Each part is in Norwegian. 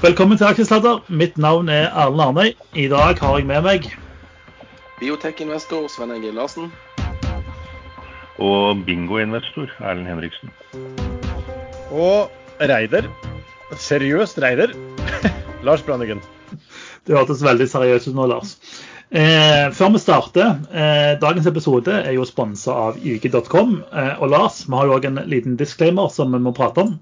Velkommen til Aksjesladder. Mitt navn er Erlend Arnøy. I dag har jeg med meg Biotek-investor Sven Egil Larsen. Og bingoinvestor Erlend Henriksen. Og Reider. Seriøst Reider. Lars Brannigen. Det hørtes veldig seriøst ut nå, Lars. Eh, før vi starter, eh, dagens episode er jo sponsa av yg.com. Eh, og Lars, vi har jo òg en liten disclaimer som vi må prate om.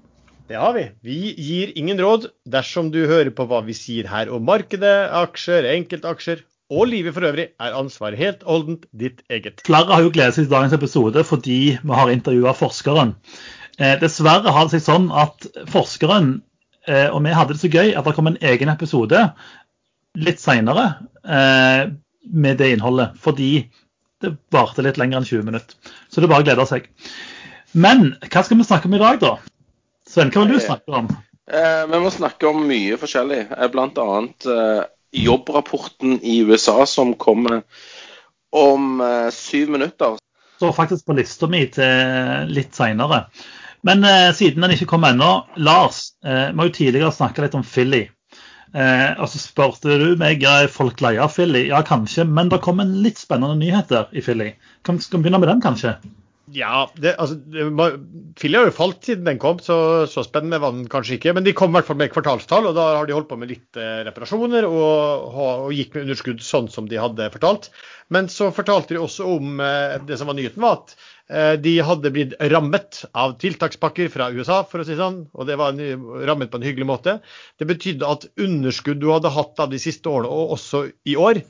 Det har vi. Vi gir ingen råd dersom du hører på hva vi sier her om markedet, aksjer, enkeltaksjer og livet for øvrig, er ansvaret helt holdent ditt eget. Flere har jo gledet seg til dagens episode fordi vi har intervjua forskeren. Eh, dessverre har det seg sånn at forskeren eh, og vi hadde det så gøy at det kom en egen episode litt seinere eh, med det innholdet. Fordi det varte litt lenger enn 20 minutter. Så det er bare å glede seg. Men hva skal vi snakke om i dag, da? Sven, hva vil du snakke om? Eh, vi må snakke om mye forskjellig. Eh, blant annet eh, jobbrapporten i USA som kommer om eh, syv minutter. Står faktisk på lista mi til litt seinere. Men siden den ikke kom ennå, Lars, eh, vi har jo tidligere snakka litt om Philly. Eh, og så spurte du meg er folk leier av Philly. Ja, kanskje, men det kom en litt spennende nyheter i Philly. Kan, skal vi begynne med den, kanskje? Ja, det, altså, det, har jo falt siden den kom, så, så spennende var den kanskje ikke. Men de kom i hvert fall med kvartalstall, og da har de holdt på med litt eh, reparasjoner og, og, gikk med underskudd sånn som de hadde fortalt. Men så fortalte de også om eh, det som var nyheten, var at eh, de hadde blitt rammet av tiltakspakker fra USA, for å si sånn. Og det var en, rammet på en hyggelig måte. Det betydde at underskudd du hadde hatt av de siste årene, og også i år,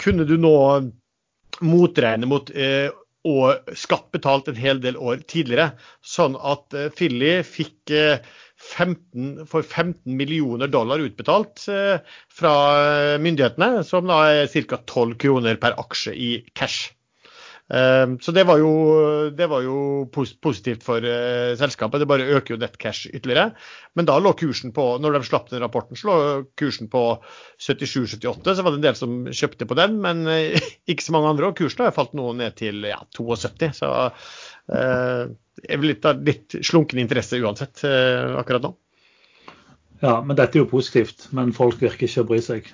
kunne du nå motregne mot eh, og skatt betalt en hel del år tidligere. Sånn at eh, Philly fikk 15, for 15 millioner dollar utbetalt eh, fra myndighetene, som da er ca. 12 kroner per aksje i cash. Så det var jo, det var jo positivt for selskapet. Det bare øker jo nettcash ytterligere. Men da lå kursen på, når de slapp den rapporten, så lå kursen på 77-78. Så var det en del som kjøpte på den, men ikke så mange andre. Og kursen har falt nå ned til ja, 72. Så eh, det er vel litt, litt slunken interesse uansett eh, akkurat nå. Ja, men dette er jo positivt. Men folk virker ikke å bry seg.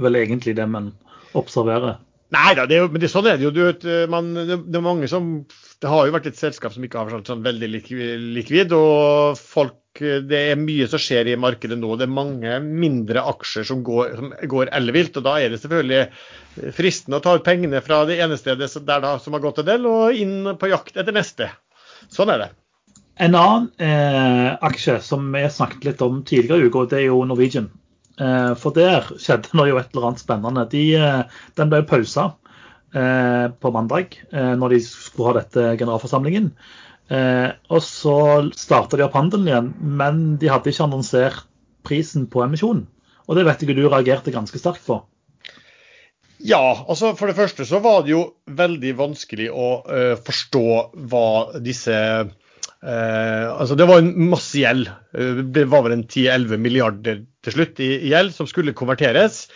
Vel egentlig det man observerer. Nei da, men det, sånn er det jo. Vet, man, det, det, er mange som Det har jo vært et selskap som ikke har vært sånn veldig likvid. Og folk Det er mye som skjer i markedet nå. Det er mange mindre aksjer som går, som går ellevilt. Og da er det selvfølgelig fristende å ta ut pengene fra det ene stedet da, som har gått en del, og inn på jakt etter neste. Sånn er det. En annen eh, aksje som vi snakket litt om tidligere i uka, det er jo Norwegian. Eh, for der skjedde det jo et eller annet spennende. De, eh, den ble pausa eh, på mandag når de skulle ha dette generalforsamlingen. Og så starta de opp handelen igjen, men de hadde ikke annonsert prisen på emisjonen. Og det vet jeg du reagerte ganske sterkt på. Ja, altså for det første så var det jo veldig vanskelig å uh, forstå hva disse uh, Altså det var en masse gjeld. Det var vel en 10-11 milliarder til slutt i, gjeld som skulle konverteres.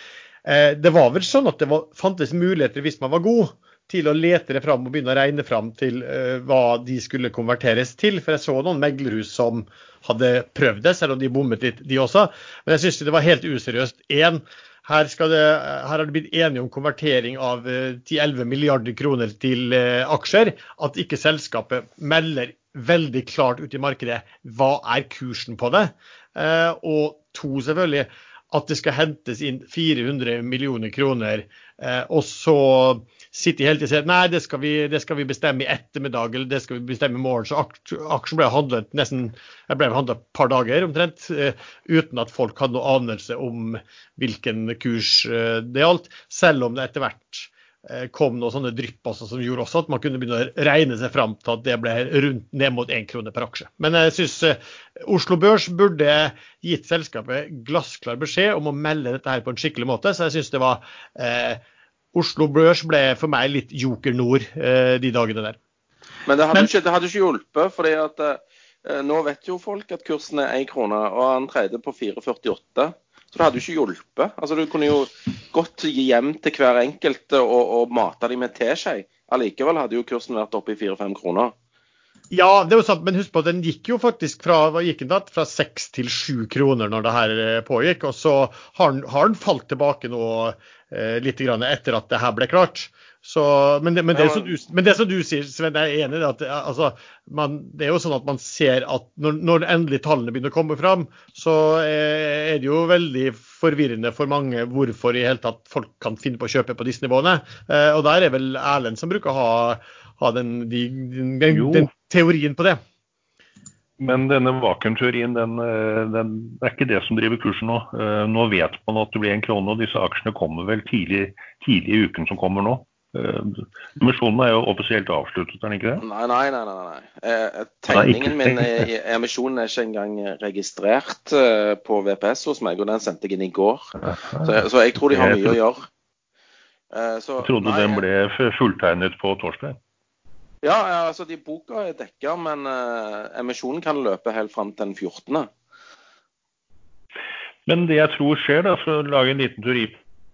det var vel sånn at det var, fantes muligheter hvis man var god til å lete det fram og begynne å regne fram til hva de skulle konverteres til. For jeg så noen meglerhus som hadde prøvd det, selv om de bommet litt, de også. Men jeg syns det var helt useriøst. Én, her, det, her har det blitt enige om konvertering av 10-11 eh, milliarder kroner til eh, aksjer. At ikke selskapet melder veldig klart ut i markedet hva er kursen på det. Eh, og to, selvfølgelig, at det skal hentes inn 400 millioner kroner. Og så sitter de hele tiden og sier nei, det skal, vi, det skal, vi, bestemme i ettermiddag eller det skal vi bestemme i morgen. Så aksjen ble handlet nesten jeg ble handlet et par dager omtrent, uh, uten at folk hadde noe anelse om hvilken kurs det gjaldt. Selv om det etter hvert kom noen sånne drypp også, som gjorde også at man kunne begynne å regne seg fram til at det ble rundt ned mot én krone per aksje. Men jeg syns Oslo Børs burde gitt selskapet glassklar beskjed om å melde dette her på en skikkelig måte. Så jeg syns det var Oslo Børs ble for meg litt Joker Nord eh, de dagene der. Men det hadde, Men, ikke, det hadde ikke, hjulpet, fordi at eh, nå vet jo folk at kursen er én krone, og han tredje på 4,48. Så det hadde jo ikke hjulpet. Altså, du kunne jo gått hjem til hver enkelt og, og mata dem med teskje. Allikevel hadde jo kursen vært oppe i 4-5 kroner. Ja, det er jo sant, men husk på at den gikk jo faktisk fra gikk den da? Fra 6 til 7 kroner når det her eh, pågikk. Og så har den, har den falt tilbake nå litt grann etter at det her ble klart. Så, men, det, men, det, som du, men det som du sier, Sven, jeg er enig i det. at altså, man, det er jo sånn at man ser at når, når endelig tallene begynner å komme fram, så er det jo veldig forvirrende for mange hvorfor i hele tatt folk kan finne på å kjøpe på disse nivåene. Eh, og der er vel Erlend som bruker å ha, ha den, de, den, den, teorien på det. Men denne vakuumteorien den, eh, den, det er ikke det som driver kursen nå. Eh, nå vet man at det blir en krone, og disse aksjene kommer vel tidlig, tidlig i uken som kommer nå. Emisjonen er jo offisielt avsluttet, er den ikke det? Nei, nei, nei. nei, nei. Eh, tegningen min i emisjonen er ikke engang registrert eh, på VPS hos meg, og den sendte jeg inn i går. Så, så jeg tror de har mye å gjøre. Eh, så, jeg trodde nei, den ble fulltegnet på torsdag. Ja, altså de boka er dekka, men uh, emisjonen kan løpe helt fram til den 14. Men det jeg tror skjer, da, for å lage en liten teori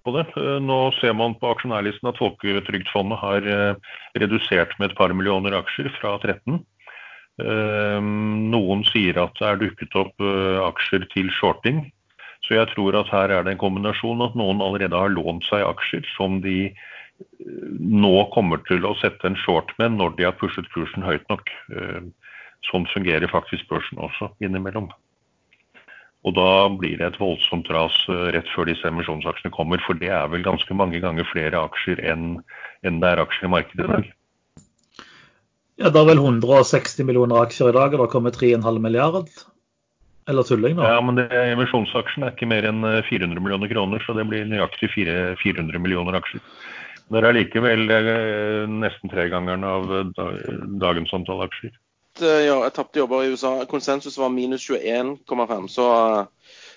på det. Eh, nå ser man på aksjonærlisten at Folketrygdfondet har eh, redusert med et par millioner aksjer fra 13. Eh, noen sier at det er dukket opp aksjer til shorting. Så jeg tror at her er det en kombinasjon at noen allerede har lånt seg aksjer som de nå kommer til å sette en short med når de har pushet kursen høyt nok. Sånn fungerer faktisk børsen også innimellom. Og da blir det et voldsomt ras eh, rett før disse emisjonsaksjene kommer. For det er vel ganske mange ganger flere aksjer enn, det er aksjer i markedet i dag. Ja, Det er vel 160 millioner aksjer i dag, og det kommer 3,5 milliard? Eller tulling da? Ja, men det, emisjonsaksjen er ikke mer enn 400 eh, millioner kroner, så det blir nøyaktig 400 millioner aksjer. Det er allikevel eh, nesten tregangeren av dagens antall aksjer. Eh, ja, jeg tapte jobber i USA. Konsensus var minus 21,5, så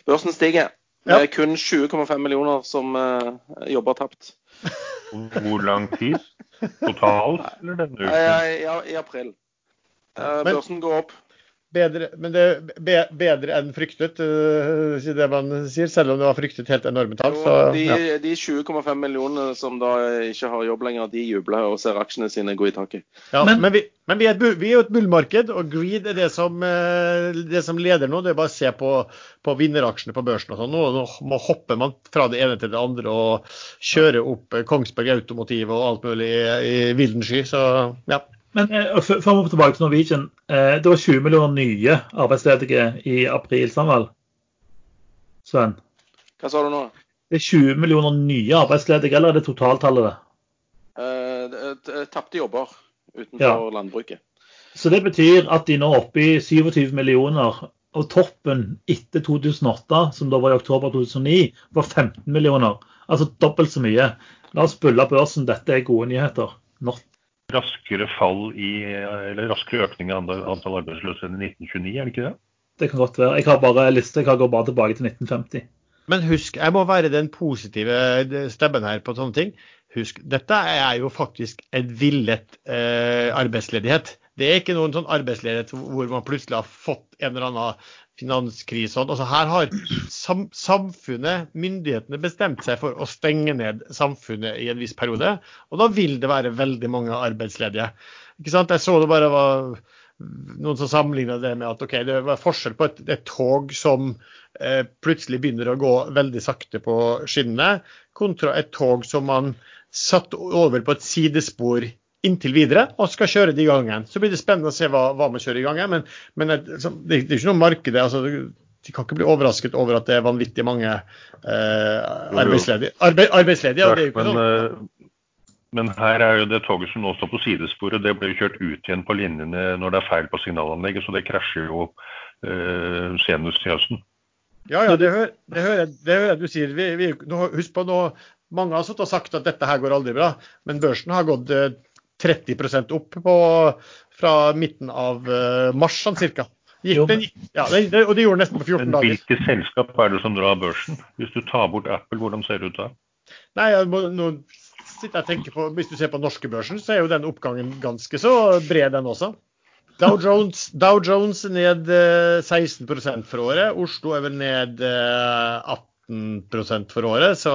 børsen stiger. Det er kun 20,5 millioner som jobber tapt. Hvor lang tid? Totalt, eller denne uken? I, i, i april. Børsen går opp bedre, men det er bedre enn fryktet, uh, det man sier, selv om det var fryktet helt enorme tall. Ja. De, de 20,5 millionene som da ikke har jobb lenger, de jubler og ser aksjene sine gå i taket. Ja, men, men, vi, men vi, er et, vi, er jo et bullmarked, og greed er det som, uh, det som, leder nå. Det er bare å se på, på vinneraksjene på børsen. og sånn. Nå, nå, nå, hopper man fra det ene til det andre og kjører opp Kongsberg Automotiv og alt mulig i, i vilden sky. Så ja. Men eh, før vi må tilbake til Norwegian. Eh, det var 20 millioner nye arbeidsledige i april, sammen Sven? Hva sa du nå? Det er 20 millioner nye arbeidsledige, eller er det totaltallet? Eh, Tapte jobber utenfor ja. landbruket. Så det betyr at de nå er oppe i 27 millioner. Og toppen etter 2008, som da var i oktober 2009, var 15 millioner. Altså dobbelt så mye. La oss bulle børsen. Dette er gode nyheter. Not raskere fall i, eller raskere økning i antall arbeidsløse enn i 1929, er det ikke det? Det kan godt være. Jeg har bare liste, jeg går bare tilbake til 1950. Men husk, jeg må være den positive stemmen her på sånne ting. Husk, dette er jo faktisk en villet eh, arbeidsledighet. Det er ikke noen sånn arbeidsledighet hvor man plutselig har fått en eller annen finanskrise. Altså her har sam samfunnet, myndighetene, bestemt seg for å stenge ned samfunnet i en viss periode. Og da vil det være veldig mange arbeidsledige. Ikke sant? Jeg så det bare var noen som sammenligna det med at okay, det var forskjell på et, et tog som eh, plutselig begynner å gå veldig sakte på skinnene, kontra et tog som man satt over på et sidespor inntil videre og skal kjøre det i gang. Så blir det spennende å se hva, hva man kjører i gangen. Men, men det, det, er ikke noe marked. Altså, de kan ikke bli overrasket over at det er vanvittig mange eh, arbeidsledige. Arbe, arbeidsledige ja, men. Eh, men, her er jo det toget som nå står på sidesporet, det blir kjørt ut igjen på linjene når det er feil på signalanlegget, så det krasjer jo eh, senest i høsten. Ja, ja, det hører, det hører, det hører jeg du sier. Vi, vi, husk på nå, Mange har sagt at dette her går aldri bra, men børsen har gått eh, 30% opp på, fra midten av uh, mars sånn cirka. Gikk, den, ja, det, og det gjorde nesten på 14 dager. Men Hvilke selskap er det som drar børsen? Hvis du tar bort Apple, hvordan ser det ut da? Nei, jeg må, nå sitter jeg og tenker på, Hvis du ser på norske børsen, så er jo den oppgangen ganske så bred, den også. Dow Jones, Dow Jones ned 16 eh, for året. Oslo er vel ned 18 15 for året. Så,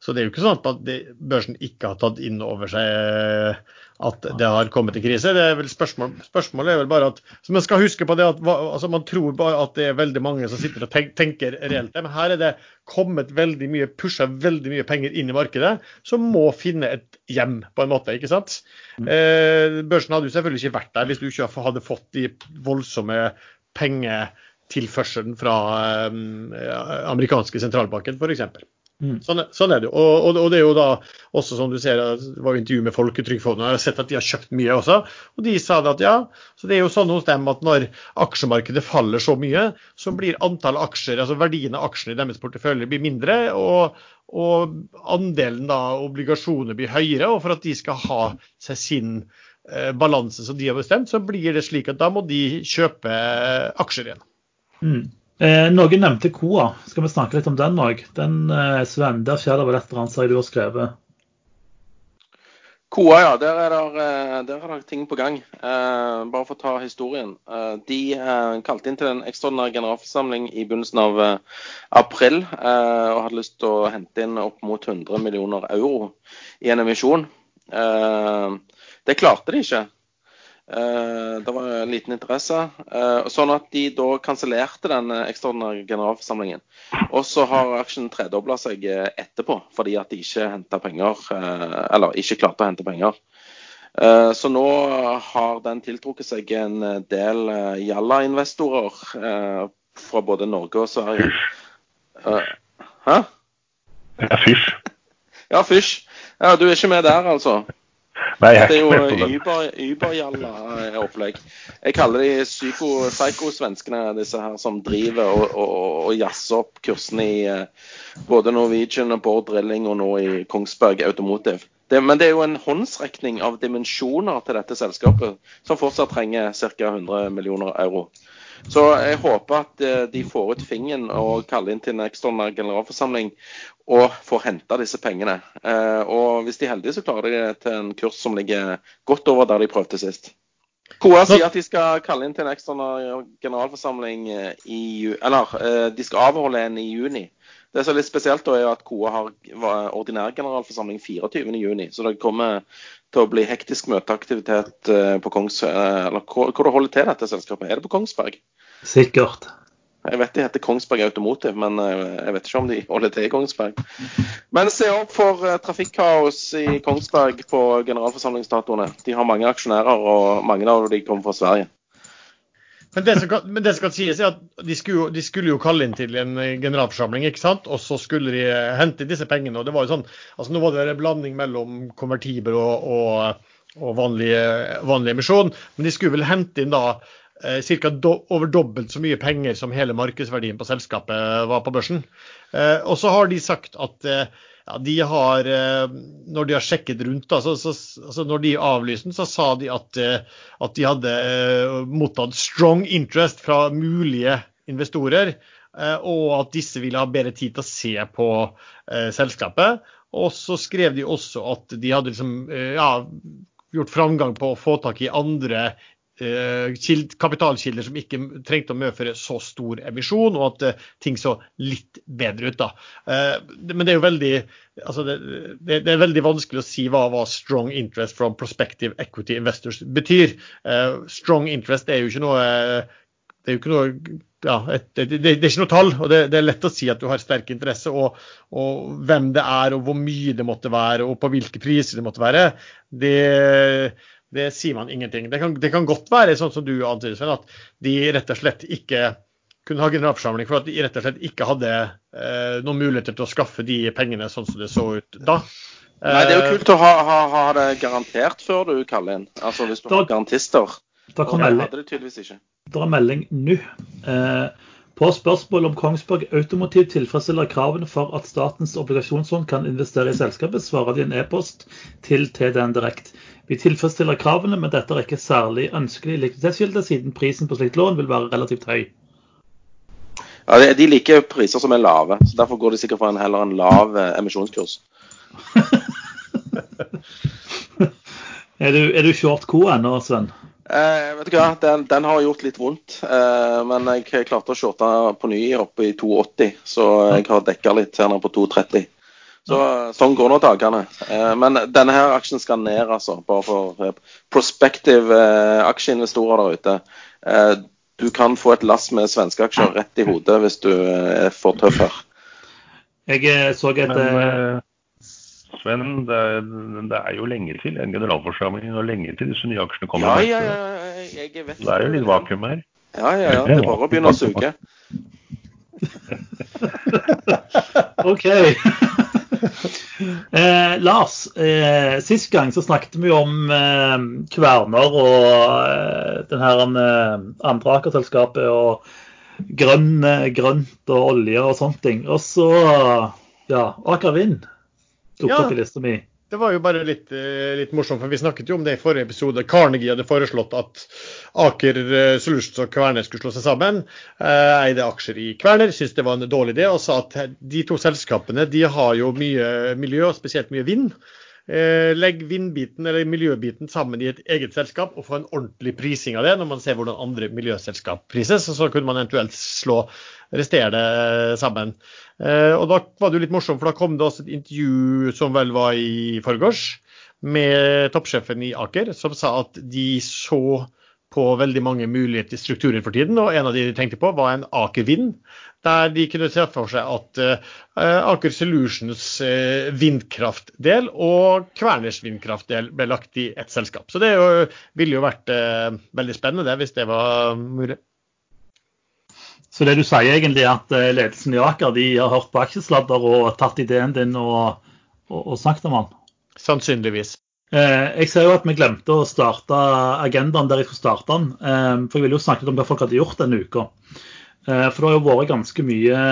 så, det er jo ikke sånn at børsen ikke har tatt inn over seg at det har kommet en krise. Det er vel spørsmål, spørsmålet er vel bare at så Man skal huske på det at altså man tror bare at det er veldig mange som sitter og tenker reelt. Men her er det kommet veldig mye, pusha veldig mye penger inn i markedet, som må finne et hjem, på en måte. ikke sant? Mm. Eh, børsen hadde jo selvfølgelig ikke vært der hvis du ikke hadde fått de voldsomme pengetilførselen fra eh, amerikanske sentralbanken, f.eks. Mm. Sånn, sånn, er det. Og, og, og, det er jo da også som du ser, det var jo intervju med Folketrygdfondet, og jeg har sett at de har kjøpt mye også. Og de sa det at ja, så det er jo sånn hos dem at når aksjemarkedet faller så mye, så blir antall aksjer, altså verdien av aksjene i deres portefølje blir mindre. og og andelen da obligasjoner blir høyere, og for at de skal ha seg sin eh, balanse som de har bestemt, så blir det slik at da må de kjøpe eh, aksjer igjen. Mm. Eh, noen nevnte KOA. Skal vi snakke litt om den òg? Den, eh, Sven, der skjer det vel et eller annet, sier du har skrevet? KOA, ja. Der er, det, eh, ting på gang. Eh, bare for å ta historien. Eh, de eh, kalte inn til en ekstraordinær generalforsamling i begynnelsen av april og hadde lyst til å hente inn opp mot 100 millioner euro i en emisjon. det klarte de ikke. Uh, det var en liten interesse. Uh, sånn at de da kansellerte den ekstraordinære generalforsamlingen. Og så har aksjen tredobla seg etterpå fordi at de ikke henta penger. Eller ikke klarte å hente penger. Så nå har den tiltrukket seg en del Jalla-investorer fra både Norge og Sverige. Hæ? Ja, fysj. Ja, fysj. Ja, du er ikke med der, altså? Nei, jeg det er jo Uber-jalla-opplegg. Jeg kaller de psyko-svenskene, disse her som driver og, og, og jazzer opp kursene i eh, både Norwegian og Bård Drilling og nå i Kongsberg Automotive. Det, men det er jo en håndsrekning av dimensjoner til dette selskapet, som fortsatt trenger ca. 100 millioner euro. Så jeg håper at eh, de får ut fingeren og kaller inn til en ekstraordinær generalforsamling og får henta disse pengene. Eh, og hvis de er heldige, så klarer de det til en kurs som ligger godt over der de prøvde sist. KOA sier at de skal kalle inn til en ekstraordinær generalforsamling eh, i Eller de skal avholde en i juni. Det som er litt spesielt, da, er at KOA har ordinær generalforsamling 24.6, så det kommer til å bli hektisk møteaktivitet på Kongs... Eller hvor, hvor holder til dette selskapet? Er det på Kongsberg? Sikkert. Jeg vet de heter Kongsberg Automotive, men eh, jeg vet ikke om de holder til i Kongsberg. Men se opp for trafikkaos i Kongsberg på generalforsamlingsdatoene. De har mange aksjonærer, og mange av dem kommer fra Sverige. Men det, kan, men det som kan, sies er at de skulle, de skulle, jo kalle inn til en eh, generalforsamling, ikke sant? og så skulle de hente disse pengene. og det var jo sånn, altså Nå var det en blanding mellom konvertibel og, og, og vanlig, vanlig emisjon, men de skulle vel hente inn da eh, ca. Do over dobbelt så mye penger som hele markedsverdien på selskapet var på børsen. Eh, og så har de sagt at eh, ja, de har, eh, når de har sjekket rundt, da, så, så, altså når de avlyste den, så sa de at, eh, at de hadde eh, mottatt strong interest fra mulige investorer. Og at disse ville ha bedre tid til å se på selskapet. Og så skrev de også at de hadde liksom, ja, gjort framgang på å få tak i andre kapitalkilder som ikke trengte å medføre så stor emisjon, og at eh, ting så litt bedre ut. da. Eh, men det er jo veldig, altså det, det er veldig vanskelig å si hva, hva, 'strong interest from prospective equity investors' betyr. Strong interest er jo ikke noe det er jo ikke noe ja, et, det, det, er ikke noe tall, og det, det, er lett å si at du har sterk interesse. Og, og, hvem det er, og hvor mye det måtte være, og på hvilke priser det måtte være, det, det sier man ingenting. Det kan, det kan godt være sånn som du antyder, Sven, at de rett og slett ikke kunne ha generalforsamling for at de rett og slett ikke hadde eh, noen muligheter til å skaffe de pengene sånn som det så ut da. Nei, Det er jo eh, kult å ha, ha, ha det garantert før du kaller inn. Altså Hvis du da, har garantister. Da kan melding, hadde det tydeligvis ikke. Det er melding nå. Eh, på spørsmål om Kongsberg Automotiv tilfredsstiller kravene for at statens obligasjonsfond kan investere i selskapet, svarer de en e-post til TDN Direkt. Vi tilfredsstiller kravene, men dette er ikke særlig ønskelig likviditetskilde, siden prisen på slikt lån vil være relativt høy. Ja, De liker priser som er lave, så derfor går de sikkert for en heller en lav eh, emisjonskurs. er, du, er du short co ennå, Sven? Eh, vet du hva, den, den har gjort litt vondt. Eh, men jeg klarte å shorte på ny oppe i 2,80, så jeg har dekka litt her nede på 2,30. Så Sånn går nå dagene. Eh, men denne her aksjen skal ned, altså. Bare for eh, prospective eh, aksjeinvestorer der ute. Eh, du kan få et lass med svenske aksjer rett i hodet hvis du er for tøff her. Jeg så et Men Sven, det er, det er jo lenge til en generalforsamling og lenge til disse nye aksjene kommer. Ja, ja, ja. Jeg vet det er jo litt vakuum her. Ja, ja, ja. Det er bare å begynne å suge. OK. eh, Lars, eh, sist gang så snakket vi om eh, Kverner og eh, den her eh, andre Aker-selskapet og grønn, grønt og olje og sånne ting. Og så, ja, Aker Vind dukket Ja. opp i lista mi. Det var jo bare litt, eh, litt morsomt, for vi snakket jo om det i forrige episode. Carnegie hadde foreslått at Aker eh, Solutions og Kværner skulle slå seg sammen. Eh, eide aksjer i Kværner, syntes det var en dårlig idé, og sa at de to selskapene de har jo mye miljø, og spesielt mye vind. Eh, legg vindbiten eller miljøbiten sammen i et eget selskap og få en ordentlig prising av det når man ser hvordan andre miljøselskap prises. og Så kunne man eventuelt slå resterende eh, sammen. Eh, og Da var det jo litt morsomt, for da kom det også et intervju som vel var i forgårs, med toppsjefen i Aker, som sa at de så på veldig mange muligheter i strukturer for tiden, og en av de de tenkte på var en Aker Vind, der de kunne se for seg at uh, Aker Solutions uh, vindkraftdel og Kverners vindkraftdel ble lagt i ett selskap. Så det jo, ville jo vært uh, veldig spennende det, hvis det var mulig. Så det du sier egentlig er at ledelsen i Aker de har hørt på aksjesladder og tatt ideen din og, og, og snakket om den? Sannsynligvis. Eh, jeg ser jo at vi glemte å starte agendaen der jeg skulle starte den. Eh, for jeg ville jo snakket om hva folk hadde gjort denne uka. Eh, for det har jo vært ganske mye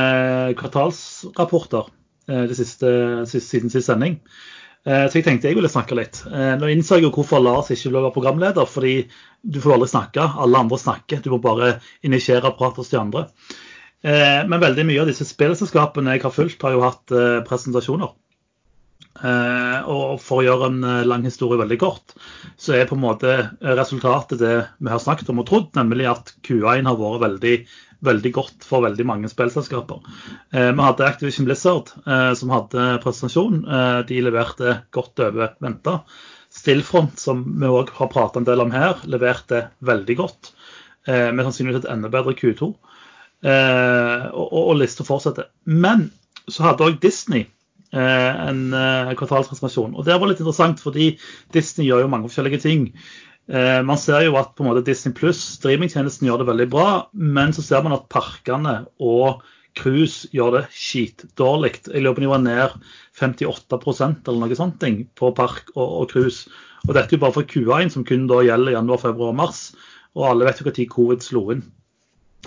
kvartalsrapporter siste, siden sist sending. Så jeg tenkte jeg ville snakke litt. Nå innså jeg jo hvorfor Lars ikke ville være programleder. Fordi du får aldri snakke. Alle andre snakker. Du må bare initiere prat hos de andre. Men veldig mye av disse spillselskapene jeg har fulgt, har jo hatt presentasjoner. Eh, og for å gjøre en eh, lang historie veldig kort, så er på en måte resultatet det vi har snakket om og trodd, nemlig at Q1 har vært veldig, veldig godt for veldig mange spillselskaper. Eh, vi hadde Activision Blizzard eh, som hadde presentasjon. Eh, de leverte godt over venta. Stillfront, som vi òg har pratet en del om her, leverte veldig godt. Eh, med sannsynligvis et enda bedre Q2. Eh, og, og, og lista fortsetter. Men så hadde òg Disney eh, en eh, kvartalstransformasjon. Og det var litt interessant, fordi Disney gjør jo mange forskjellige ting. Eh, man ser jo at på en måte Disney pluss, streamingtjenesten, gjør det veldig bra, men så ser man at parkene og cruise gjør det skitdårlig. Jeg lurer på var ned 58 eller noe sånt på park og, og cruise. Og dette er jo bare for Q1, som kun da gjelder januar, februar og mars. Og alle vet jo når covid slo inn.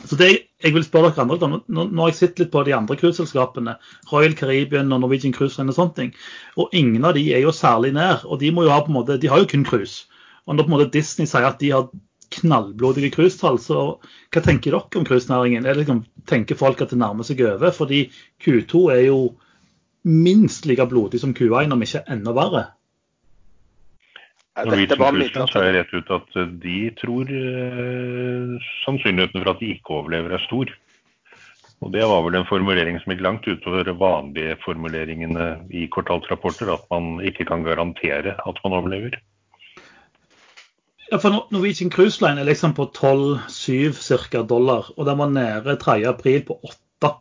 Så det jeg vil spørre dere andre, da, nå, har jeg sett litt på de andre cruiseselskapene, Royal Caribbean og Norwegian Cruise og sånne ting, og ingen av de er jo særlig nær. Og de må jo ha på en måte, de har jo kun cruise. Og når på en måte Disney sier at de har knallblodige cruisetall, så hva tenker dere om cruisenæringen? Liksom, tenker folk at det nærmer seg over? Fordi Q2 er jo minst like blodig som Q1, om ikke enda verre. Norwegian var Cruise Line sa rett ut at eh, de tror eh, sannsynligheten for at de ikke overlever er stor. Og Det var vel en formulering som gikk langt utover vanlige formuleringene i kvartalsrapporter, at man ikke kan garantere at man overlever. Ja, for Norwegian Cruise Line er liksom på 12-7 cirka dollar, og den var nede 3. april på 8.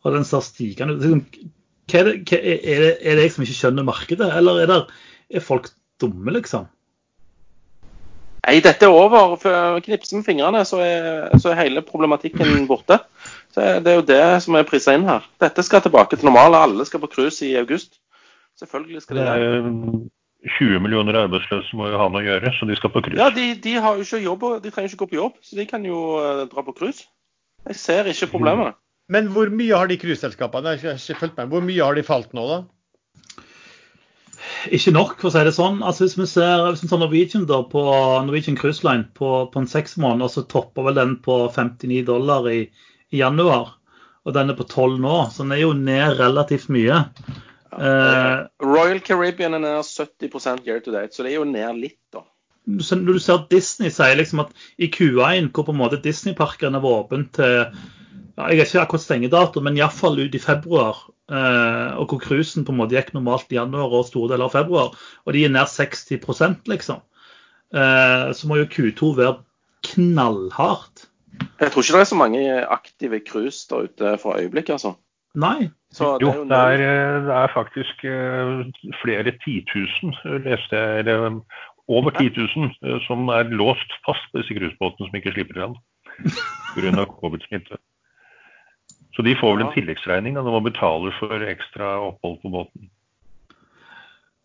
Og den ser stigende ut. Liksom, Hva er, det, hva er, er, det, er det jeg som ikke skjønner markedet, eller er, det, er folk dumme, liksom? Nei, dette er over. For Knipse med fingrene, så er, så er hele problematikken borte. Så Det er jo det som er prisa inn her. Dette skal tilbake til normalen. Alle skal på cruise i august. Selvfølgelig skal de Det det. er 20 millioner arbeidsløse må jo ha noe å gjøre, så de skal på cruise. Ja, de, de har jo ikke jobb, de trenger ikke gå på jobb, så de kan jo eh, dra på cruise. Jeg ser ikke problemet. Men hvor mye har de cruiseselskapene. Hvor mye har de falt nå, da? Ikke nok, for å si det sånn. Altså, hvis vi ser hvis vi tar Norwegian da, på Norwegian Cruise Line på, på en seks måneder, så topper vel den på 59 dollar i, i januar. Og den er på 12 nå, så den er jo ned relativt mye. Eh, Royal Caribbean er ned 70 year to date, så det er jo ned litt, da. så når du ser at Disney sier liksom at i Q1, hvor på en måte Disneyparkene var åpent til ja, Jeg har ikke akkurat stengedato, men iallfall ut i februar. Eh, og hvor cruisen på en måte gikk normalt i januar og store deler av februar. Og de er nær 60 liksom. Eh, så må jo Q2 være knallhardt. Jeg tror ikke det er så mange aktive cruise der ute for øyeblikket, altså. Nei. Så Jo, jo det er, eh, det er faktisk flere titusen, leste jeg. Eller over 10 000 eh, som er låst fast på disse cruisebåtene som ikke slipper land pga. covid-smitte. Så de får vel en tilleggsregning da man betaler betale for ekstra opphold på båten.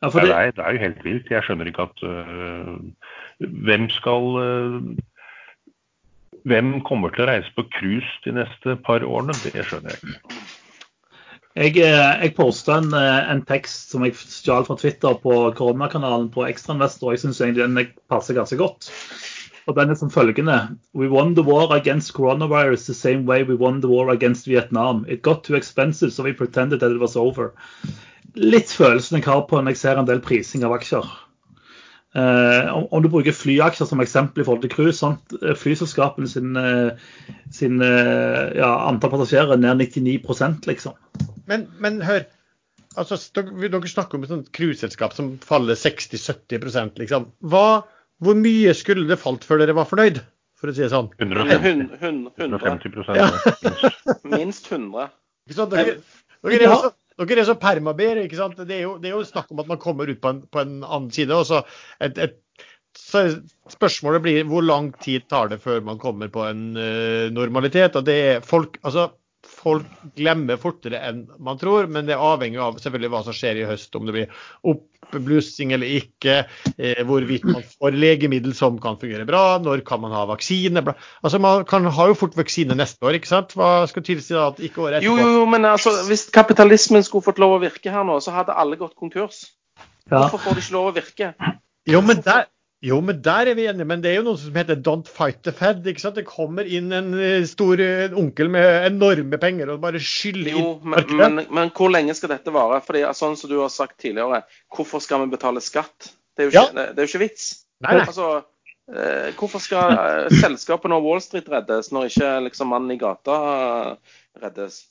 Ja, det, det, er, det er jo helt vilt. Jeg skjønner ikke at øh, Hvem skal øh, Hvem kommer til å reise på cruise de neste par årene? Det skjønner jeg ikke. Jeg, eh, jeg posta en, eh, en tekst som jeg stjal fra Twitter på koronakanalen på Ekstrainvestor. Jeg syns egentlig den passer ganske godt. Og den er som følgende We won the war against coronavirus the same way we won the war against Vietnam. It got too expensive, so we pretended that it was over. Litt følelsen jeg har på når jeg ser en del prising av aksjer. Eh, om, du bruker flyaksjer som eksempel i forhold til cruise, sånn, flyselskapene sin, eh, sin eh, ja, antall passasjerer er ned 99% liksom. Men, men hør. Altså, dere, snakker om et cruiseselskap som faller 60-70% liksom. Hva, hvor mye skulle det falt før dere var fornøyd, for å si det sånn? 150, Hun- hun- 100. 150 Ja. Minst 100. Ikke sant? Dere, dere, er så, dere er så permaber, ikke sant. Det er, jo, det er jo snakk om at man kommer ut på en, på en annen side. og så et, et så Spørsmålet blir hvor lang tid tar det før man kommer på en uh, normalitet. og det er folk, altså Folk glemmer fortere enn man tror, men det er avhengig av selvfølgelig hva som skjer i høst. Om det blir oppblussing eller ikke, eh, hvorvidt man får legemiddel som kan fungere bra, når kan man ha vaksine. Bla. Altså Man kan ha jo fort vaksine neste år, ikke sant? Hva skal tilsi da at ikke året etterpå? jo, jo, men altså, hvis kapitalismen skulle fått lov å virke her nå, så hadde alle gått konkurs. Ja. Hvorfor får det ikke lov å virke? Jo, men der, jo, men der er vi enige. Men det er jo noe som heter 'don't fight the Fed'. ikke sant? Det kommer inn en eh, stor eh, onkel med enorme penger og bare skyller Jo, men, men, men hvor lenge skal dette vare? Fordi, sånn som du har sagt tidligere, hvorfor skal vi betale skatt? Det er jo ikke, det er jo ikke vits. Nei, nei. Altså, eh, hvorfor skal selskapene og Wall Street reddes, når ikke liksom mannen i gata reddes?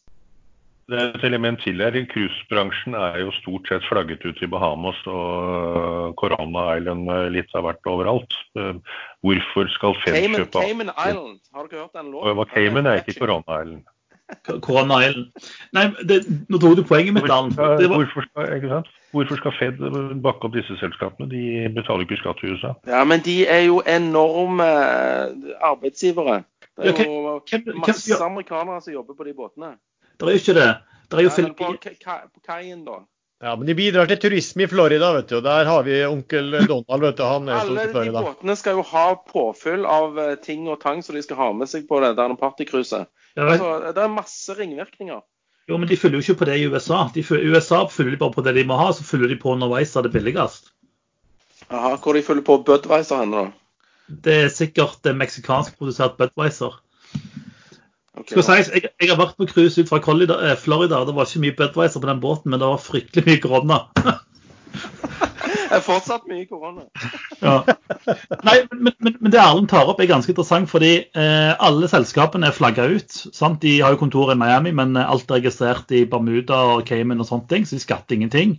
Det er et element til her. Cruisebransjen er jo stort sett flagget ut i Bahamas og Corona Island eh, litt av hvert overalt. Eh, Hvorfor skal Fed Cayman, kjøpe Cayman Island, har dere hørt den Og låten? hva Cayman er ikke Corona Island. Corona Island. Nei, det, nå tok du poenget mitt, Arlen. Hvorfor, var, hvorfor, skal. Hvorfor skal Fed bakke opp disse selskapene? De betaler ikke skatt i USA. Ja, men de er jo enorme eh, arbeidsgivere. Det er jo masse amerikanere som jobber på de båtene. Det er jo ikke det. Det er jo Ja, men på, kaien, da. Ja, men de bidrar til turisme i Florida, vet du. Og der har vi onkel Donald, vet du. Han er Alle stor i de båtene skal jo ha påfyll av eh, ting og tang som de skal ha med seg på det der partycruiset. Ja. Altså, det er masse ringvirkninger. Jo, men de følger jo ikke på det i USA. De følger, USA følger de bare på det de må ha, så følger de på underveis der det billigst. Aha, hvor de følger på Budwiser henne, da? Det er sikkert det meksikansk produsert Budwiser. Ok, Skal sies, jeg, jeg har vært på cruise ut fra eh, Florida. Det var ikke mye Budwiser på den båten, men det var fryktelig mye korona. Det er fortsatt mye korona. Ja. Nei, men, men, men det Erlend tar opp er ganske interessant, fordi eh, alle selskapene er flagga ut. Sant? De har jo kontor i Miami, men alt er registrert i Bermuda og Cayman og sånne ting, så de skatter ingenting.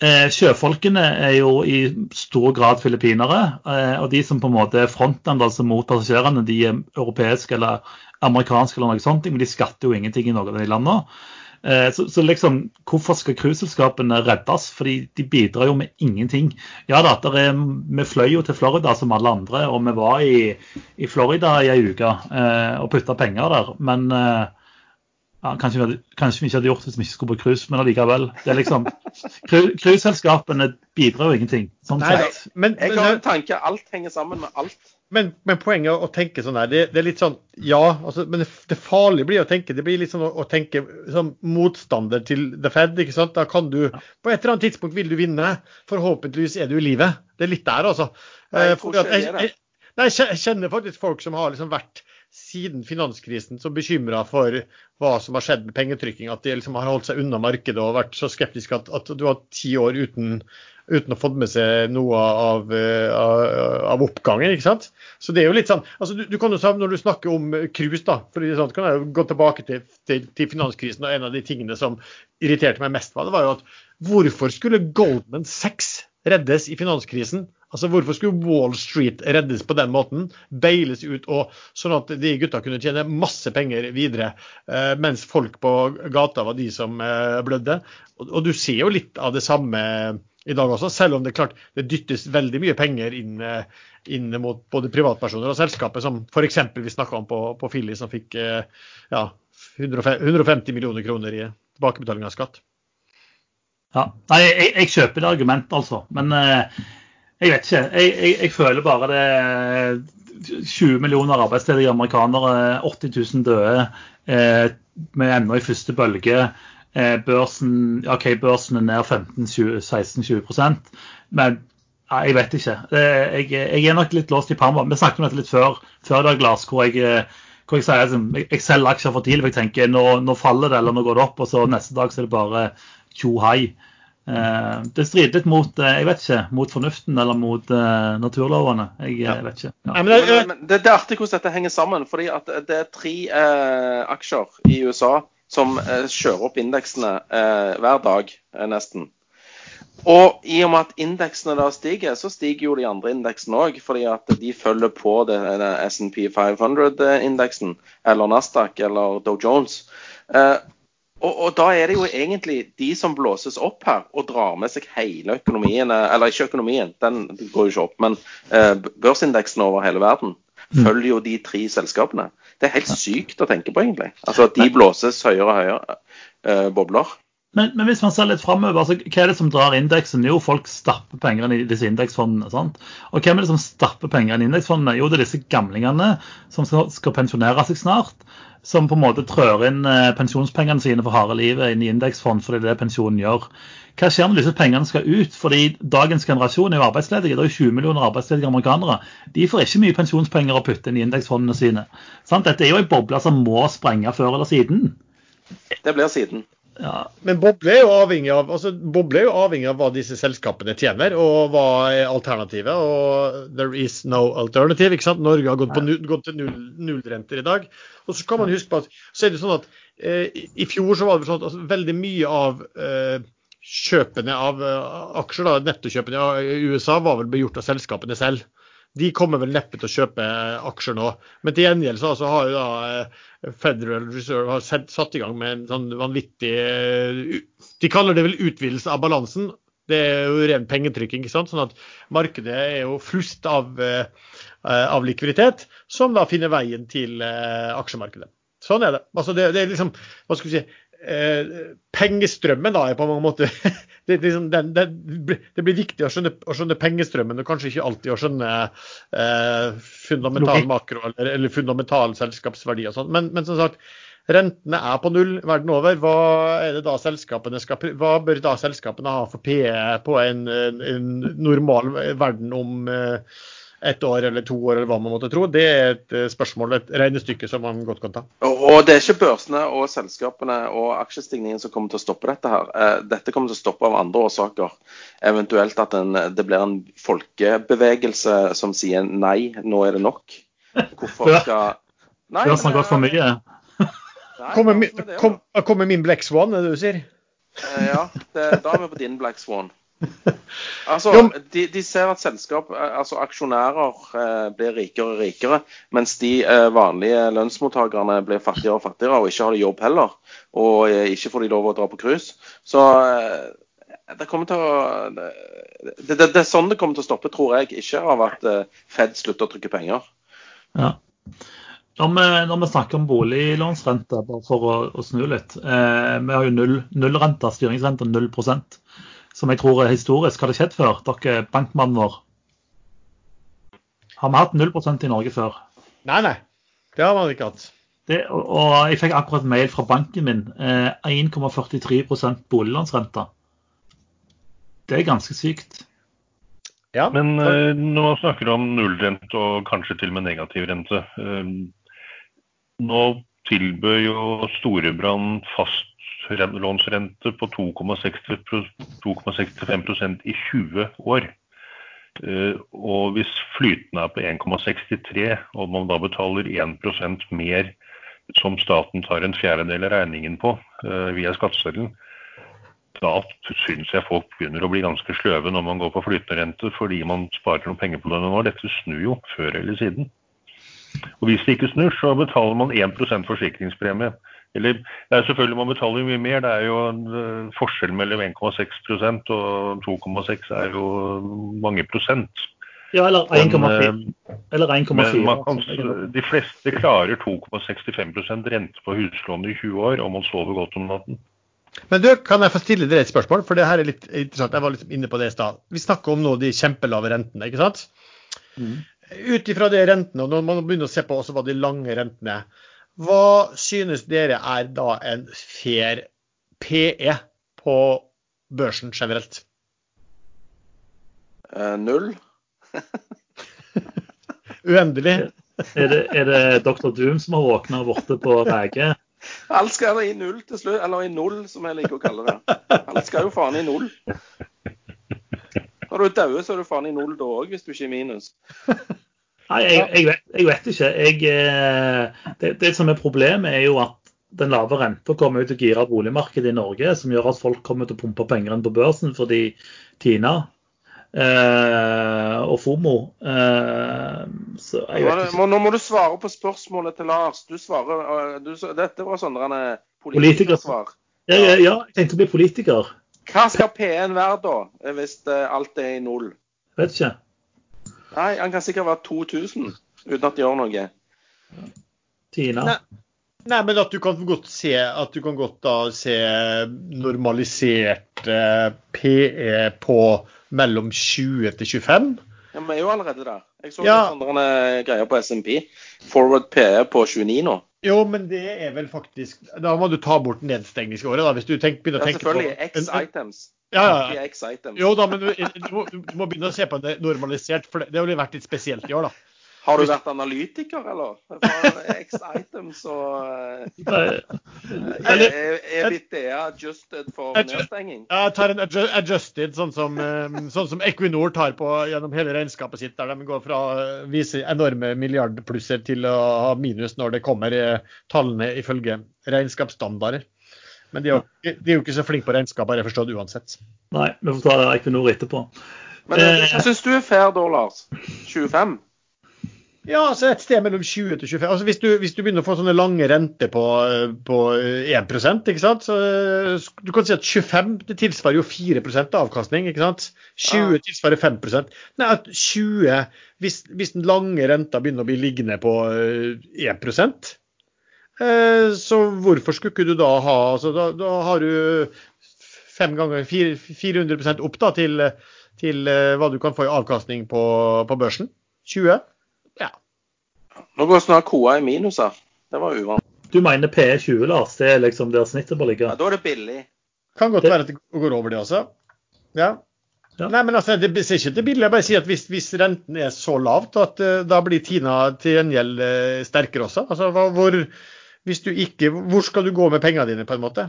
Eh, sjøfolkene er jo i stor grad filippinere, eh, og de som på en måte er frontene altså mot passasjerene, de er europeiske eller amerikanske eller noe sånt, men de skatter jo ingenting i noen av de landene. Eh, Så, så liksom, hvorfor skal cruiseselskapene reddes? Fordi de bidrar jo med ingenting. Ja da, er, vi fløy jo til Florida som alle andre, og vi var i, i Florida i ei uke og putta penger der. Men ja, kanskje, vi hadde, kanskje vi ikke hadde gjort det hvis vi ikke skulle på cruise, men allikevel. Det er liksom, cru- Cruiseselskapene bidrar jo ingenting. Sånn Nei, sett. men, Jeg men, har en tanke. Alt henger sammen med alt. men, men poenget å tenke sånn her, det, det er litt sånn Ja, altså, men det, det farlige blir å tenke Det blir litt sånn å, å tenke som motstander til The Fed. ikke sant? Da kan du På et eller annet tidspunkt vil du vinne. Forhåpentligvis er du i live. Det er litt der, altså. Nei, jeg Eh, tror ikke er jeg, jeg, jeg jeg kjenner faktisk folk som har liksom vært siden finanskrisen så bekymra for hva som har skjedd med pengetrykking, at de liksom har holdt seg unna markedet og vært så skeptiske at, at du har ti år uten, uten å fått med seg noe av, eh, av, av, oppgangen. ikke sant? Så det er jo litt sånn, altså du, du kan jo Når du snakker om cruise, da, for sånn, kan jeg jo gå tilbake til, til, til, finanskrisen. og En av de tingene som irriterte meg mest, var, det var jo at hvorfor skulle Goldman Sachs reddes i finanskrisen? Altså Hvorfor skulle Wall Street reddes på den måten? Beiles ut, og sånn at de gutta kunne tjene masse penger videre, eh, mens folk på gata var de som eh, blødde. Og, du ser jo litt av det samme i dag også, selv om det klart det dyttes veldig mye penger inn, eh, inn mot både privatpersoner og selskapet, som f.eks. vi snakka om på, på Philly, som fikk ja, 150 millioner kroner i tilbakebetaling av skatt. Ja, Nei, jeg, jeg kjøper det argumentet, altså. Men eh, jeg vet ikke. Jeg, jeg, jeg føler bare det 20 millioner arbeidsledige amerikanere, 80 000 døde. Eh, er ennå i første bølge. Eh, børsen, OK, børsen er ned 15-16-20% men ja, jeg vet ikke. Jeg, jeg, er nok litt låst i Parma. Vi snakket om dette litt før, før det glass, hvor jeg, hvor jeg sier liksom, jeg selger aksjer for tidlig. for Jeg tenker nå, nå, faller det, eller nå går det opp, og så neste dag så er det bare tjo hei. Eh, det strider litt mot eh, jeg vet ikke, mot fornuften eller mot uh, naturlovene. Jeg, ja. jeg, vet ikke. Ja. Men, det, men det, det, er artig hvordan dette henger sammen. fordi at Det er tre eh, aksjer i USA som eh, kjører opp indeksene hver dag, nesten. Og i og med at indeksene da stiger, så stiger jo de andre indeksene òg. Fordi at de følger på det, SNP 500-indeksen, eller Nasdaq eller Dow Jones. Og, og, da er det jo egentlig de som blåses opp her og drar med seg hele økonomien, eh, eller ikke økonomien, den går jo ikke opp, men eh, børsindeksen over hele verden mm. følger jo de tre selskapene. Det er helt sykt å tenke på, egentlig. Altså at de blåses høyere og høyere eh, bobler. Men, men, hvis man ser litt framover, altså, hva er det som drar indeksen? Jo, folk stapper penger i disse indeksfondene. sant? Og hvem er det som stapper penger i indeksfondene? Jo, det er disse gamlingene som skal, skal pensjonere seg snart som på en måte trør inn eh, pensjonspengene sine for harde livet inn i indeksfond, fordi det er det pensjonen gjør. Hva skjer når disse pengene skal ut? Fordi dagens generasjon er jo arbeidsledige. Det er jo 20 millioner arbeidsledige amerikanere. De får ikke mye pensjonspenger å putte inn i indeksfondene sine. Sant? Dette er jo en boble som må sprenge før eller siden. Det blir siden. Ja. Men boble er, av, altså, boble er jo avhengig av hva disse selskapene tjener, og hva er alternativet. Og there is no alternative. ikke sant? Norge har gått, på, gått til null, nullrenter i dag. Og så kan man huske på at så er det sånn at eh, i fjor så var det sånn at altså, veldig mye av eh, kjøpene av eh, aksjer, da, nettokjøpene i USA, var vel begjort av selskapene selv. De kommer vel neppe til å kjøpe aksjer nå. Men til gjengjeld så altså, har jo da eh, Federal Reserve har satt i gang med en sånn vanvittig eh, De kaller det vel utvidelse av balansen. Det er jo ren pengetrykking. ikke sant? Sånn at markedet er jo flust av, eh, av likviditet, som da finner veien til aksjemarkedet. Sånn er det. Altså det, det er liksom, hva skal vi si, eh, pengestrømmen da er på mange måter det, liksom, det, det, det, blir viktig å skjønne, å skjønne, pengestrømmen, og kanskje ikke alltid å skjønne eh, fundamental makro eller, eller, fundamental selskapsverdi og sånn. Men, men, som sagt, rentene er på null verden over. Hva, er det da skal, hva bør da selskapene ha for PE på en, en, en normal verden om eh, ett år eller to år, eller hva man måtte tro. Det er et eh, spørsmål, et regnestykke som man godt kan ta. Og det er ikke børsene og selskapene og aksjestigningen som kommer til å stoppe dette her. Eh, dette kommer til å stoppe av andre årsaker. Eventuelt at en, det blir en folkebevegelse som sier nei, nå er det nok. Hvorfor skal Nei, Du har snakket for mye. Kommer kom, kom, kommer min Black Swan, er det du sier? Eh, ja, det, da er vi på din Black Swan. Altså, de, de, ser at selskap, eh, altså aksjonærer eh, blir rikere og rikere, mens de eh, vanlige lønnsmottakerne blir fattigere og fattigere og ikke har de jobb heller. Og eh, ikke får de lov å dra på cruise. Så eh, det kommer til å det, det, det, er sånn det kommer til å stoppe, tror jeg. Ikke av at eh, Fed slutter å trykke penger. Ja. Når vi, når vi, snakker om boliglånsrente, bare for å, å snu litt. Eh, vi har jo null, nullrente, styringsrente 0 som jeg tror er historisk. Har det skjedd før? Dere, bankmannen vår. Har vi hatt 0 i Norge før? Nei, nei. Det har man ikke hatt. Det, og jeg fikk akkurat mail fra banken min. Eh, 1,43% boliglånsrente. Det er ganske sykt. Ja, Men eh, nå snakker du om nullrente og kanskje til og med negativ rente, eh, nå tilbød jo Storebrand fastlånsrente på 2,65% i 20 år. Eh, og hvis flyten er på 1,63, og man da betaler 1% mer som staten tar en fjerdedel av regningen på eh, via skatteseddelen, da syns jeg folk begynner å bli ganske sløve når man går på flytende rente fordi man sparer noen penger på det nå. Dette snur jo før eller siden. Og Hvis det ikke snur, så betaler man 1% forsikringspremie. Eller det er selvfølgelig Man betaler mye mer. Det er jo en uh, forskjell mellom 1,6% og 2,6 er jo mange prosent. Ja, eller 1,4. Eller De fleste klarer 2,65% rente på huslånet i 20 år, om man sover godt om natten. Men du, kan jeg få stille dere et spørsmål? For det her er litt interessant. Jeg var litt inne på det i stad. Vi snakker om nå de kjempelave rentene, ikke sant? Mm. Ut ifra de rentene, og når man begynner å se på også hva de lange rentene hva synes dere er da en fair PE på børsen generelt? Uh, null. Uendelig. Er det, er det Dr. Doom som har våkna borte på VG? Alt skal i null til slutt, eller i null, som jeg liker å kalle det. Alt skal jo faen i null. Når du er død, så er du faen i null da òg, hvis du ikke er minus. Nei, jeg, jeg, vet, jeg vet, ikke. Jeg, eh, det, det, som er problemet, er jo at den lave renta kommer ut og girer boligmarkedet i Norge, som gjør at folk kommer til å pumpe penger inn på børsen fordi Tina eh, og FOMO eh, så jeg vet ikke. Nå må du svare på spørsmålet til Lars. Du svarer, eh, du, dette var sånne politikersvar. Ja, ja, ja, jeg tenkte å bli politiker. Hva skal P1 være da, hvis eh, alt er i null? Vet ikke. Nei, han kan sikkert være 2000 uten at det gjør noe. Tina? Nei. Nei, men at du kan godt se at du kan godt da se normalisert eh, PE på mellom 20 til 25. Ja, Vi er jo allerede der. Jeg så ja. andre greier på SMP. Forward PE på 29 nå. Jo, men det er vel faktisk Da må du ta bort nedstengningsåret, da. Hvis du tenker, begynner å tenke på Ja, selvfølgelig. X-items. Ja, ja. Jo da, men du, du, må, du, må, begynne å se på det normalisert, for det, det har vært litt spesielt i år, da. Har du vært analytiker, eller? For X-items og Er EBITDA adjusted for nedstenging? Jeg tar en adjusted, sånn som, eh, sånn som, Equinor tar på gjennom hele regnskapet sitt, der de går fra å vise enorme milliardplusser til å ha minus når det kommer eh, tallene ifølge regnskapsstandarder. Men de er, jo, de er jo ikke så flinke på regnskap, har jeg forstått uansett. Nei, vi får ta Equinor etterpå. Men eh, hva syns du er fair da, Lars? 25? Ja, altså et sted mellom 20 til 25. Altså hvis du, hvis du begynner å få sånne lange renter på, på 1 ikke sant? Så, du kan si at 25 det tilsvarer jo 4% avkastning. ikke sant? 20 ja. tilsvarer 5% Nei, at 20, hvis, hvis, den lange renta begynner å bli liggende på 1 Eh, så hvorfor skulle ikke du da ha altså da, da har du fem ganger 400 opp da til, til, eh, hva du kan få i avkastning på, på børsen. 20? Ja. Nå går snart KOA i minus her. Det var uvant. Du mener PE20, Lars? Det er liksom der snittet bør ligge? Ja, Da er det billig. Kan godt det... være at det går over det også. Ja. ja. Nei, men altså, Det ser ikke til billig. Jeg bare sier at hvis, hvis renten er så lavt at uh, da blir Tina til gjengjeld uh, sterkere også. Altså, hvor, hvis du ikke, hvor skal du gå med pengene dine, på en måte?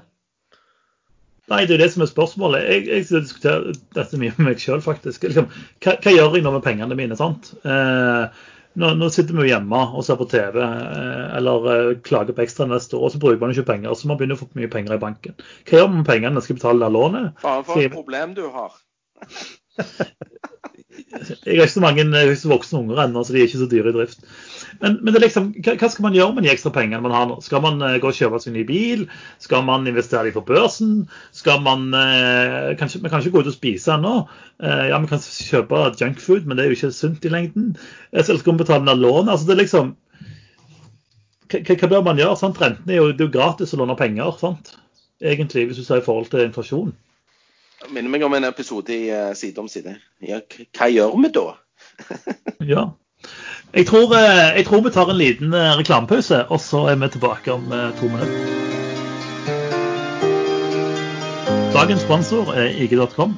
Nei, det er det som er spørsmålet. Jeg, jeg diskuterer dette mye med meg sjøl, faktisk. Liksom, hva, hva, gjør jeg nå med pengene mine? sant? Eh, nå, nå, sitter vi jo hjemme og ser på TV eh, eller eh, klager på ekstra neste år, og så bruker man ikke penger. Så man begynner å få mye penger i banken. Hva gjør man med pengene? Skal jeg betale det lånet? Faen for et problem du har. jeg har ikke så mange voksne unger ennå, så de er ikke så dyre i drift. Men, men liksom, hva, hva, skal man gjøre med de ekstra pengene man har nå? Skal man uh, gå og kjøpe seg ny bil? Skal man investere dem på børsen? Skal man uh, kanskje, Vi kan ikke gå ut og spise ennå. Uh, ja, vi kan kjøpe junkfood, men det er jo ikke sunt i lengden. Uh, så skal vi betale ned lån. Altså, det er liksom hva, bør man gjøre? Sant? Renten er jo, det er jo gratis å låne penger, sant? egentlig, hvis du ser i forhold til inflasjon. Det minner meg om en episode i Side om side. Ja, hva gjør vi da? ja. Jeg tror, eh, jeg tror, vi tar en liten eh, reklamepause, og så er vi tilbake om eh, to minutter. Dagens sponsor er IG.com.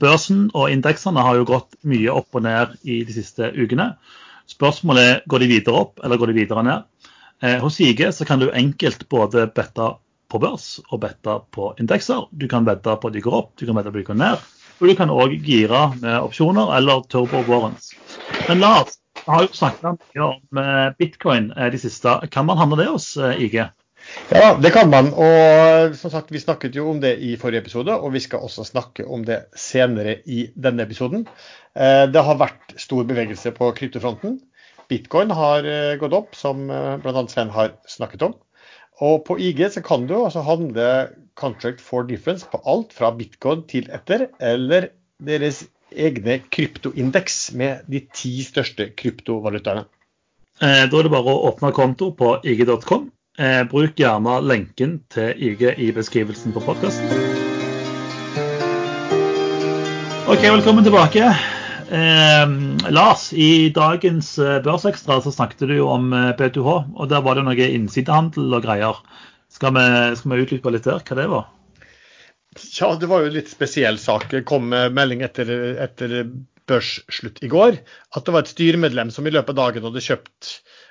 Børsen og indeksene har jo gått mye opp og ned i de siste ukene. Spørsmålet er går de videre opp eller går de videre ned. Hos IG så kan du enkelt både bette på børs og bette på indekser. Du kan vedde på at de går opp, du kan vedde på at de går ned. Og du kan òg gire med opsjoner eller turbo warrants. Men Lars har jo snakket mye om eh, bitcoin eh, de siste. Kan man handle det hos eh, IG? Ja, det kan man. Og som sagt, vi snakket jo om det i forrige episode, og vi skal også snakke om det senere i denne episoden. Det har vært stor bevegelse på kryptofronten. Bitcoin har gått opp, som bl.a. Sven har snakket om. Og på IG så kan du altså handle contract for difference på alt fra bitcoin til etter, eller deres egne kryptoindeks med de ti største kryptovalutaene. Eh, da er det bare å åpne konto på ig.com. Eh, bruk gjerne lenken til IG i beskrivelsen på podkasten. OK, velkommen tilbake. Eh, Lars, i dagens eh, Børsekstra så snakket du jo om B2H, eh, og der var det noe innsidehandel og greier. Skal vi, skal vi utdype litt der hva det var? Ja, det var jo en litt spesiell sak. Det kom melding etter, etter børsslutt i går at det var et styremedlem som i løpet av dagen hadde kjøpt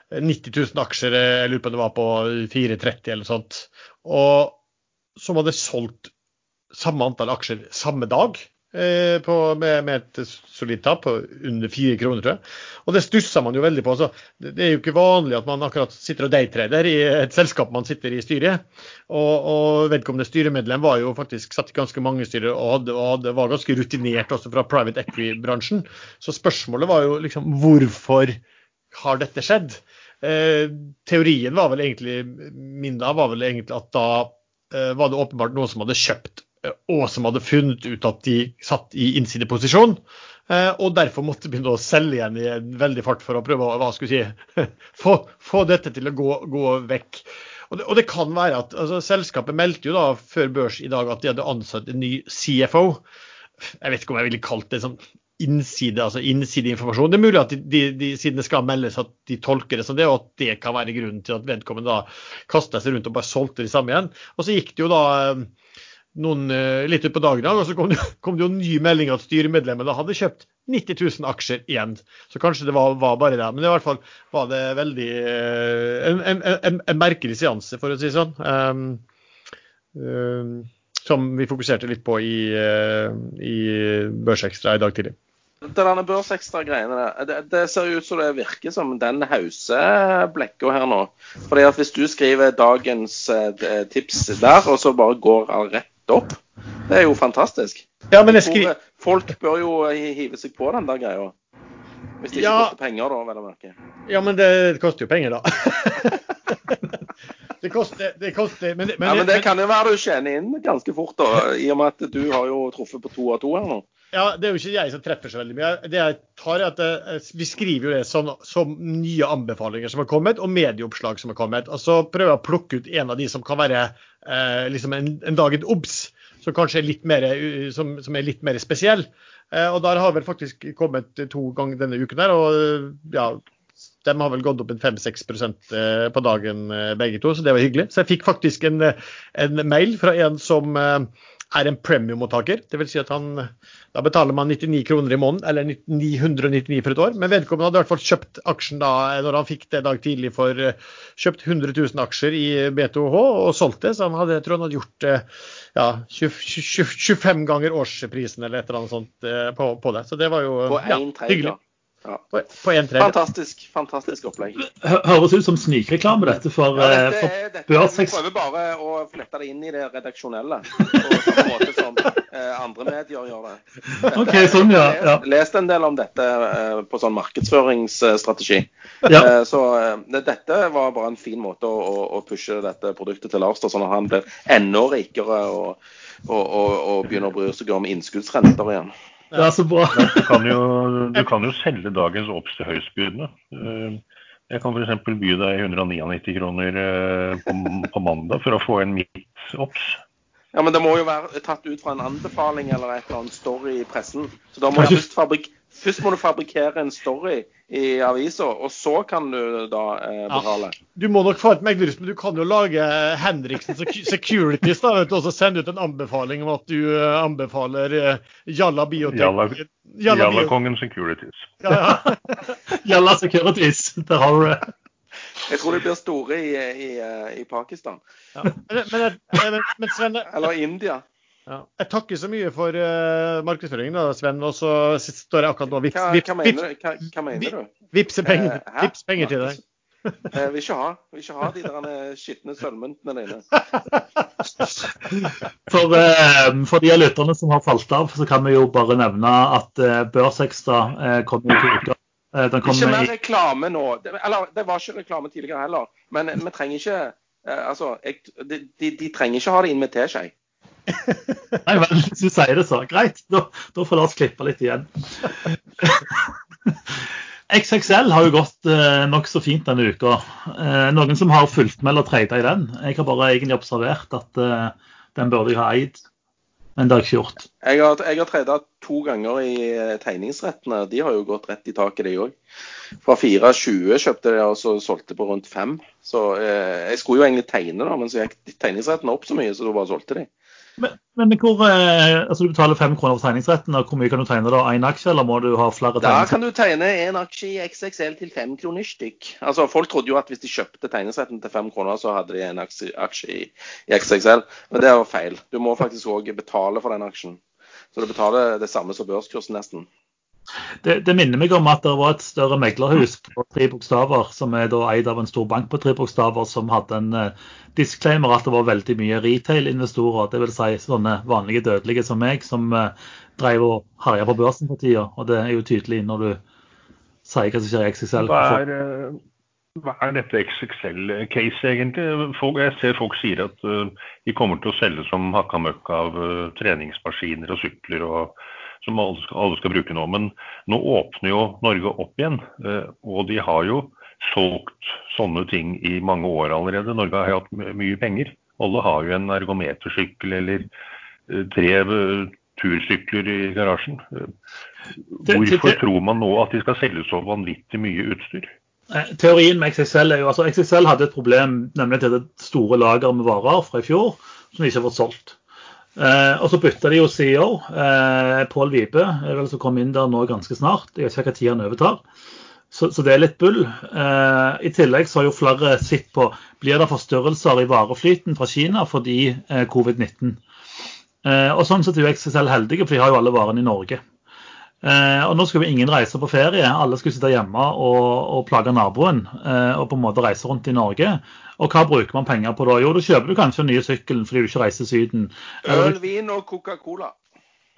90 000 aksjer, jeg lurer på om det var på 4,30 eller sånt, og som hadde solgt samme antall aksjer samme dag. Eh, på, med, med, et solid tap på under fire kroner, tror jeg. Og det stusser man jo veldig på. Så det er jo ikke vanlig at man akkurat sitter og daytrader i et selskap man sitter i styret. Og, og vedkommende styremedlem var jo faktisk satt i ganske mange styrer og, hadde, og hadde, var ganske rutinert også fra private equity-bransjen. Så spørsmålet var jo liksom hvorfor har dette skjedd? Eh, teorien var vel egentlig min da var vel egentlig at da eh, var det åpenbart noen som hadde kjøpt og som hadde funnet ut at de satt i innsideposisjon. Eh, og derfor måtte begynne å selge igjen i en veldig fart for å prøve å hva skulle si, få, få dette til å gå, gå vekk. Og det, og det, kan være at altså, Selskapet meldte jo da før børs i dag at de hadde ansatt en ny CFO. Jeg vet ikke om jeg ville kalt det sånn innside, altså innsideinformasjon. Det er mulig at de, de, de, siden det skal meldes at de tolker det som det, og at det kan være grunnen til at vedkommende da kasta seg rundt og bare solgte de samme igjen. Og så gikk det jo da eh, noen uh, litt utpå dagen, og så kom det, kom det, jo en ny melding at styremedlemmene hadde kjøpt 90 000 aksjer igjen. Så kanskje det var, var bare det. Men i hvert fall var det veldig uh, en, en, en, en, merkelig seanse, for å si det sånn. Um, uh, som vi fokuserte litt på i, i Børsekstra i dag tidlig. Denne børsekstra-greiene det, det, ser ut som det virker som den hauseblekka her nå. Fordi at Hvis du skriver dagens tips der, og så bare går rett opp. Det er jo fantastisk. Ja, men jeg skri... Folk bør jo hive seg på den der greia. Hvis det ikke ja. koster penger, da, vel å merke. Ja, men det koster jo penger, da. det koster, det koster men, men, ja, men det men, kan jo være du tjener inn ganske fort, da, i og med at du har jo truffet på to av to her nå. Ja, Det er jo ikke jeg som treffer så veldig mye. Det jeg tar er at eh, Vi skriver jo det som, som, nye anbefalinger som har kommet, og medieoppslag som har kommet. Og så prøver jeg å plukke ut en av de som kan være eh, liksom en, en dag et obs, som kanskje er litt mer, som, som er litt mer spesiell. Eh, og der har vel faktisk kommet to ganger denne uken her. og ja, de har vel gått opp en 5-6 eh, på dagen eh, begge to, så det var hyggelig. Så jeg fikk faktisk en, en mail fra en som er en premium-mottaker. Dvs. Si at han, da betaler man 99 kroner i måneden, eller 999 for et år. Men vedkommende hadde i hvert fall kjøpt aksjen da når han fikk det dag tidlig for eh, kjøpt 100 000 aksjer i B2H og solgt det. Så han hadde, jeg tror han hadde gjort eh, ja, 20, 20, 25 ganger årsprisen eller et eller annet sånt eh, på, på det. Så det var jo ja, hyggelig. Ja. På, på en fantastisk, fantastisk opplegg. Høres ut som snikreklame, dette for, ja, dette, for dette, Vi prøver bare å flette det inn i det redaksjonelle. På samme måte som eh, andre medier gjør det. Dette, ok, sånn, ja. ja. Lest en del om dette eh, på sånn markedsføringsstrategi. Ja. Eh, så eh, dette var bare en fin måte å, å, å pushe dette produktet til Lars, sånn at han blir enda rikere og, og, og, og begynner å bry seg om innskuddsrenter igjen. Det er så bra. du, kan jo, du kan jo selge dagens OBS til høystbydende. Eh, jeg kan f.eks. by deg 199 kroner eh, på, på, mandag for å få en midt OBS. Ja, men det må jo være tatt ut fra en anbefaling eller et eller annet story i pressen. Så da må jeg først, fabrik først må du fabrikkere en story i avisa, og så kan du da eh, betale. Ja, du må nok få et meglerhus, men du kan jo lage Henriksen Securities da, vet du, og så sende ut en anbefaling om at du uh, anbefaler eh, Jalla Biotek. Jalla, Jalla, Jalla Kongen Securities. Ja, ja. Jalla Securities, der har du det. Jeg tror de blir store i, i, i Pakistan. Ja. Men, men, men, men Sven, Eller India. Ja. jeg takker så mye for uh, markedsføringen, da, Sven. Og så står jeg akkurat nå vips, Hva, vips, hva, vips, mener, du? hva, hva mener du? vipse penger, Eh, vips penger til deg. Jeg vil ikke ha, vil ikke ha de der eh, skitne sølvmyntene dine. For, eh, for de av lytterne som har falt av, så kan vi jo bare nevne at eh, Børsekstra eh, kommer i to uker. Eh, Ikke mer reklame nå. Eller, det var ikke reklame tidligere heller. Men vi trenger ikke eh, Altså, jeg, de, de, de trenger ikke ha det inn med teskje. Nei vel, hvis du sier det så. Greit, da, da får Lars klippe litt igjen. XXL har jo gått eh, nokså fint denne uka. Eh, noen som har fulgt med eller treida i den. Jeg har bare egentlig observert at eh, den burde jeg ha eid, men det har jeg ikke gjort. Jeg har, jeg har treida to ganger i eh, tegningsrettene. De har jo gått rett i taket, de òg. Fra 4,20 kjøpte de og så solgte på rundt 5. Så eh, jeg skulle jo egentlig tegne, da, men så gikk tegningsrettene opp så mye, så da bare solgte de. Men, men hvor, eh, altså du betaler fem kroner for tegningsretten, og hvor mye kan du tegne da? Én aksje, eller må du ha flere Da kan du tegne en aksje i XXL til fem kroner stykk. Altså, Folk trodde jo at hvis de kjøpte tegningsretten til fem kroner, så hadde de en aksje, aksje i, i XXL. Men det er jo feil. Du må faktisk òg betale for den aksjen. Så du betaler det samme som børskursen nesten. Det, det minner meg om at det var et større meglerhus på tre bokstaver, som er da eid av en stor bank på tre bokstaver, som hadde en uh, disclaimer at det var veldig mye retail-investorer, dvs. Si sånne vanlige dødelige som meg, som uh, drev og herja på børsen for tida. Og det er jo tydelig når du sier hva som skjer i XXL. Hva er, eh, hva er dette XXL-case egentlig? Folk, jeg ser folk sier at uh, de kommer til å selge som hakka møkk av treningsmaskiner og sykler og, som alle skal, alle skal bruke nå. Men nå åpner jo Norge opp igjen, eh, og de har jo solgt sånne ting i mange år allerede. Norge har hatt mye penger. Alle har jo en ergometersykkel eller eh, tre eh, tursykler i garasjen. Hvorfor tror man nå at de skal selge så vanvittig mye utstyr? Teorien med XXL er jo altså XXL hadde et problem, nemlig til det store lager med varer fra i fjor som de ikke har fått solgt. Eh, og så bytta de jo CEO. Eh, Pål Vibe som kom inn der nå ganske snart. Jeg vet ikke tid han overtar. Så, så det er litt bull. Eh, I tillegg så har jo flere sett på blir det forstyrrelser i vareflyten fra Kina fordi eh, covid-19. Eh, og sånn sett er jo selv heldige, for de har jo alle varene i Norge. Eh, og nå skal jo ingen reise på ferie. Alle skal sitte hjemme og, og plage naboen eh, og på en måte reise rundt i Norge. Og hva bruker man penger på da? Jo, da kjøper du kanskje den nye sykkelen fordi du ikke reiser til Syden. Eller, Øl, vin og Coca-Cola.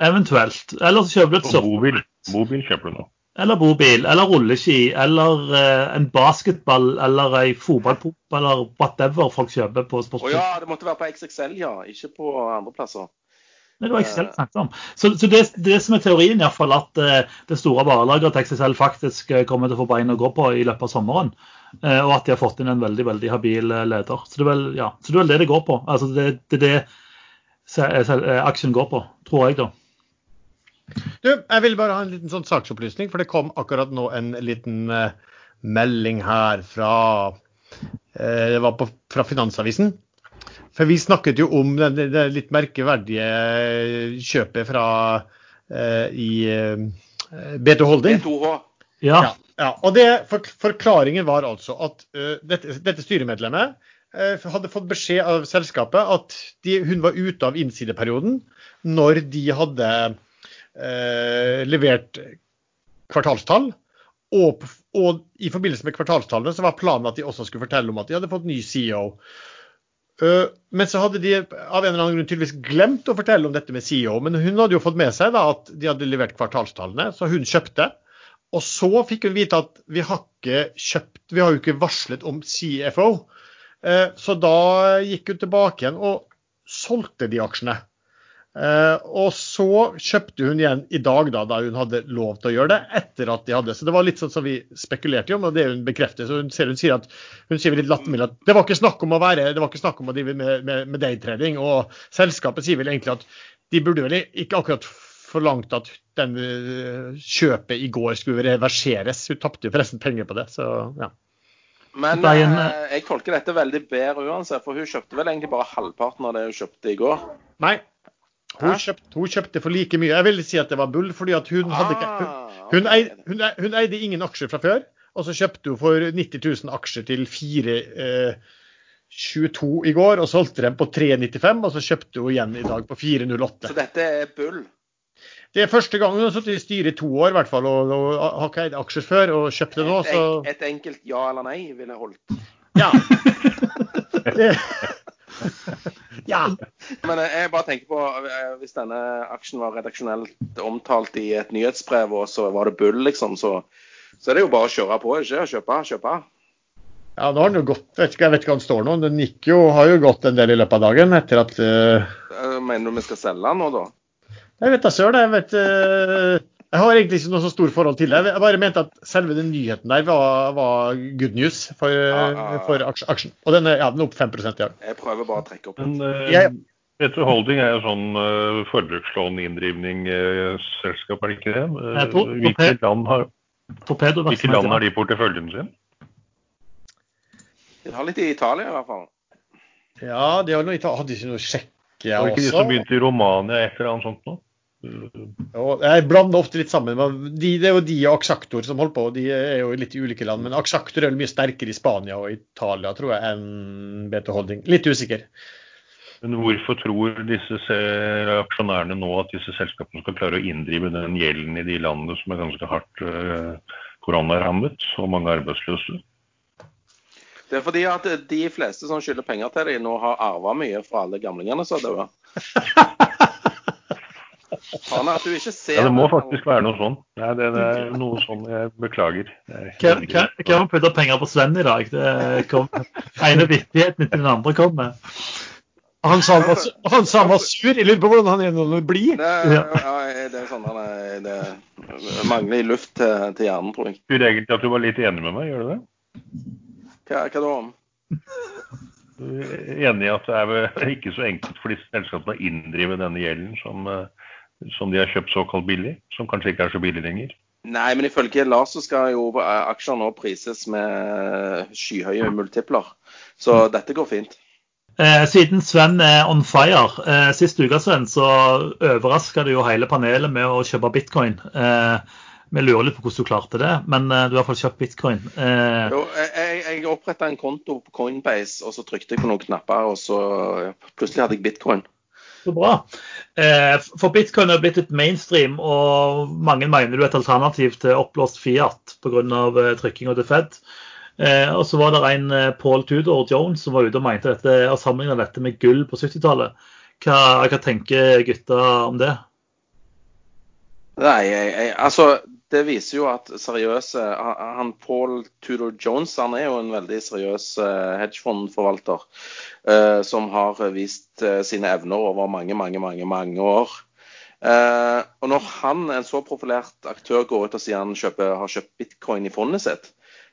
eventuelt. Eller så kjøper du et surfebrett. Bobil mobil, mobil kjøper du nå. eller bobil, eller rulleski, eller eh, en basketball, eller ei fotballpop, eller whatever folk kjøper på Å oh, ja, det måtte være på XXL, ja. Ikke på andre plasser. Nei, det var XXL selv snakket om. Så, så det, det som er teorien, i hvert fall at uh, det store varelageret til XXL faktisk eh, kommer til å få bein å gå på i løpet av sommeren. Uh, og at de har fått inn en veldig veldig habil leder. Så det er vel, ja, så det, er vel det det går på. Altså Det det det aksjen går på, tror jeg, da. Du, jeg vil bare ha en liten sånn saksopplysning, for det kom akkurat nå en liten uh, melding her fra uh, Det var på, fra Finansavisen. For vi snakket jo om det, det, litt merkeverdige kjøpet fra uh, i uh, B2 Holding. B2H. Ja, Ja, ja. Og det, for, forklaringen var altså at uh, dette, dette styremedlemmet eh, hadde fått beskjed av selskapet at de, hun var ute av innsideperioden når de hadde eh, levert kvartalstall. Og, og i forbindelse med kvartalstallene så var planen at de også skulle fortelle om at de hadde fått ny CEO. Eh, men så hadde de av en eller annen grunn tydeligvis glemt å fortelle om dette med CEO. Men hun hadde jo fått med seg da at de hadde levert kvartalstallene, så hun kjøpte. Og så fikk hun vite at vi har ikke kjøpt, vi har jo ikke varslet om CFO. Eh, Så da gikk hun tilbake igjen og solgte de aksjene. Eh, Og så kjøpte hun igjen i dag, da, da hun hadde lov til å gjøre det, etter at de hadde. Så det var litt sånn som vi spekulerte i om, og det hun bekrefter. Så hun, ser, hun sier at hun sier litt lattermild at det var ikke snakk om å være, det var ikke snakk om å drive med, med, med daytrading. Og selskapet sier vel egentlig at de burde vel ikke akkurat forlangt at den eh, kjøpet i går skulle reverseres. Hun tapte jo forresten penger på det, så ja. Men en- eh, jeg tolker dette veldig bedre uansett, for hun kjøpte vel egentlig bare halvparten av det hun kjøpte i går. Nei. Hun kjøpte, hun kjøpte for like mye. Jeg vil si at det var bull, fordi at hun hadde ikke hun, Ah, eide, hun, e- hun eide ingen aksjer fra før. og så kjøpte hun for 90 000 aksjer til 4,22 i går, og solgte dem på 3,95, og så kjøpte hun igjen i dag på 4,08. Så dette er bull? Det er første gang hun har sittet i styret i to år, i hvert fall, og, og har ikke eid aksjer før, og kjøpt det nå, så et enkelt ja eller nei ville holdt. ja. Det- ja. Men eh, jeg bare tenker på eh, hvis denne aksjen var redaksjonelt omtalt i et nyhetsbrev, og så var det bull, liksom, så, så er det jo bare å kjøre på, ikke? Kjøpe, kjøpe. Ja, nå har den jo gått, vet ikke, jeg vet ikke hva den står nå. Den gikk jo, har jo gått en del i løpet av dagen etter at eh, Eh, Mener du vi skal selge den nå, da? Jeg vet da søren. Jeg vet eh, Jeg har egentlig ikke noe så stort forhold til det. Jeg bare mente at selve den nyheten der var, var good news for, Ja, ja, ja. for aksjen. Og den er, ja, den er opp 5 i dag. Jeg prøver bare å trekke opp den. litt. uh, Jeg- Petter Holding er jo sånn uh, forbrukslåninndrivning-selskap, er det ikke det? Uh, to, tror- hvilke land har, hvilke Torpedovirksomhet. land har de i porteføljen sin? De har litt i Italia, i hvert fall. Ja, de har noe, hadde ikke noe sjekke Var det ikke de som begynte i Romania et eller annet sånt nå? Jeg blander ofte litt sammen. men De, det er jo de og Aksaktor som holder på. De er jo litt i ulike land. Men Aksaktor er vel mye sterkere i Spania og Italia, tror jeg, enn BT Holding. Litt usikker. Men hvorfor tror disse aksjonærene nå at disse selskapene skal klare å inndrive den gjelden i de landene som er ganske hardt uh, koronarammet og mange arbeidsløse? Det er fordi at de fleste som skylder penger til dem, nå har arva mye fra alle gamlingene som døde. Faen at du ikke ser Ja, det må faktisk være noe sånn. Nei, det, det er noe sånn. Jeg beklager. Hvem har putta penger på Sven i dag? Det kom, ene vittigheten etter den andre kommer. Han sa han var, han sa han var sur. Jeg lurer på hvordan han er blid. Ja. Ja, det er sånn han er- det mangler i luft til, til hjernen, tror jeg. Du egentlig at du var litt enig med meg, gjør du det? Hva, hva da? er Enig i at det er ikke så enkelt for disse selskapene å inndrive denne gjelden som, eh, som de har kjøpt såkalt billig, som kanskje ikke er så billig lenger. Nei, men ifølge Lars så skal jo aksjer nå prises med skyhøye multipler. Så dette går fint. Eh, siden Sven er on fire, eh, sist uke Sven, så overraska du jo hele panelet med å kjøpe bitcoin. Eh, vi lurer litt på hvordan du klarte det, men eh, du har i hvert fall kjøpt bitcoin. Eh, Jo, jeg, jeg, oppretta en konto på Coinbase, og så trykte jeg på noen knapper, og så plutselig hadde jeg bitcoin. Så bra. Eh, for bitcoin er blitt et mainstream, og mange mener du er et alternativ til oppblåst Fiat pga. Eh, trykkinga til Fed. Eh, og så var det en Paul Tudor Jones som var ute og mente dette, og sammenligna dette med gull på 70-tallet. Hva, hva tenker gutta om det? Nei, jeg, jeg, altså det viser jo at seriøse Han Paul Tudor Jones han er jo en veldig seriøs eh, hedgefondforvalter eh, som har vist eh, sine evner over mange, mange, mange, mange år. Eh, og når han, en så profilert aktør, går ut og sier han kjøper, har kjøpt bitcoin i fondet sitt,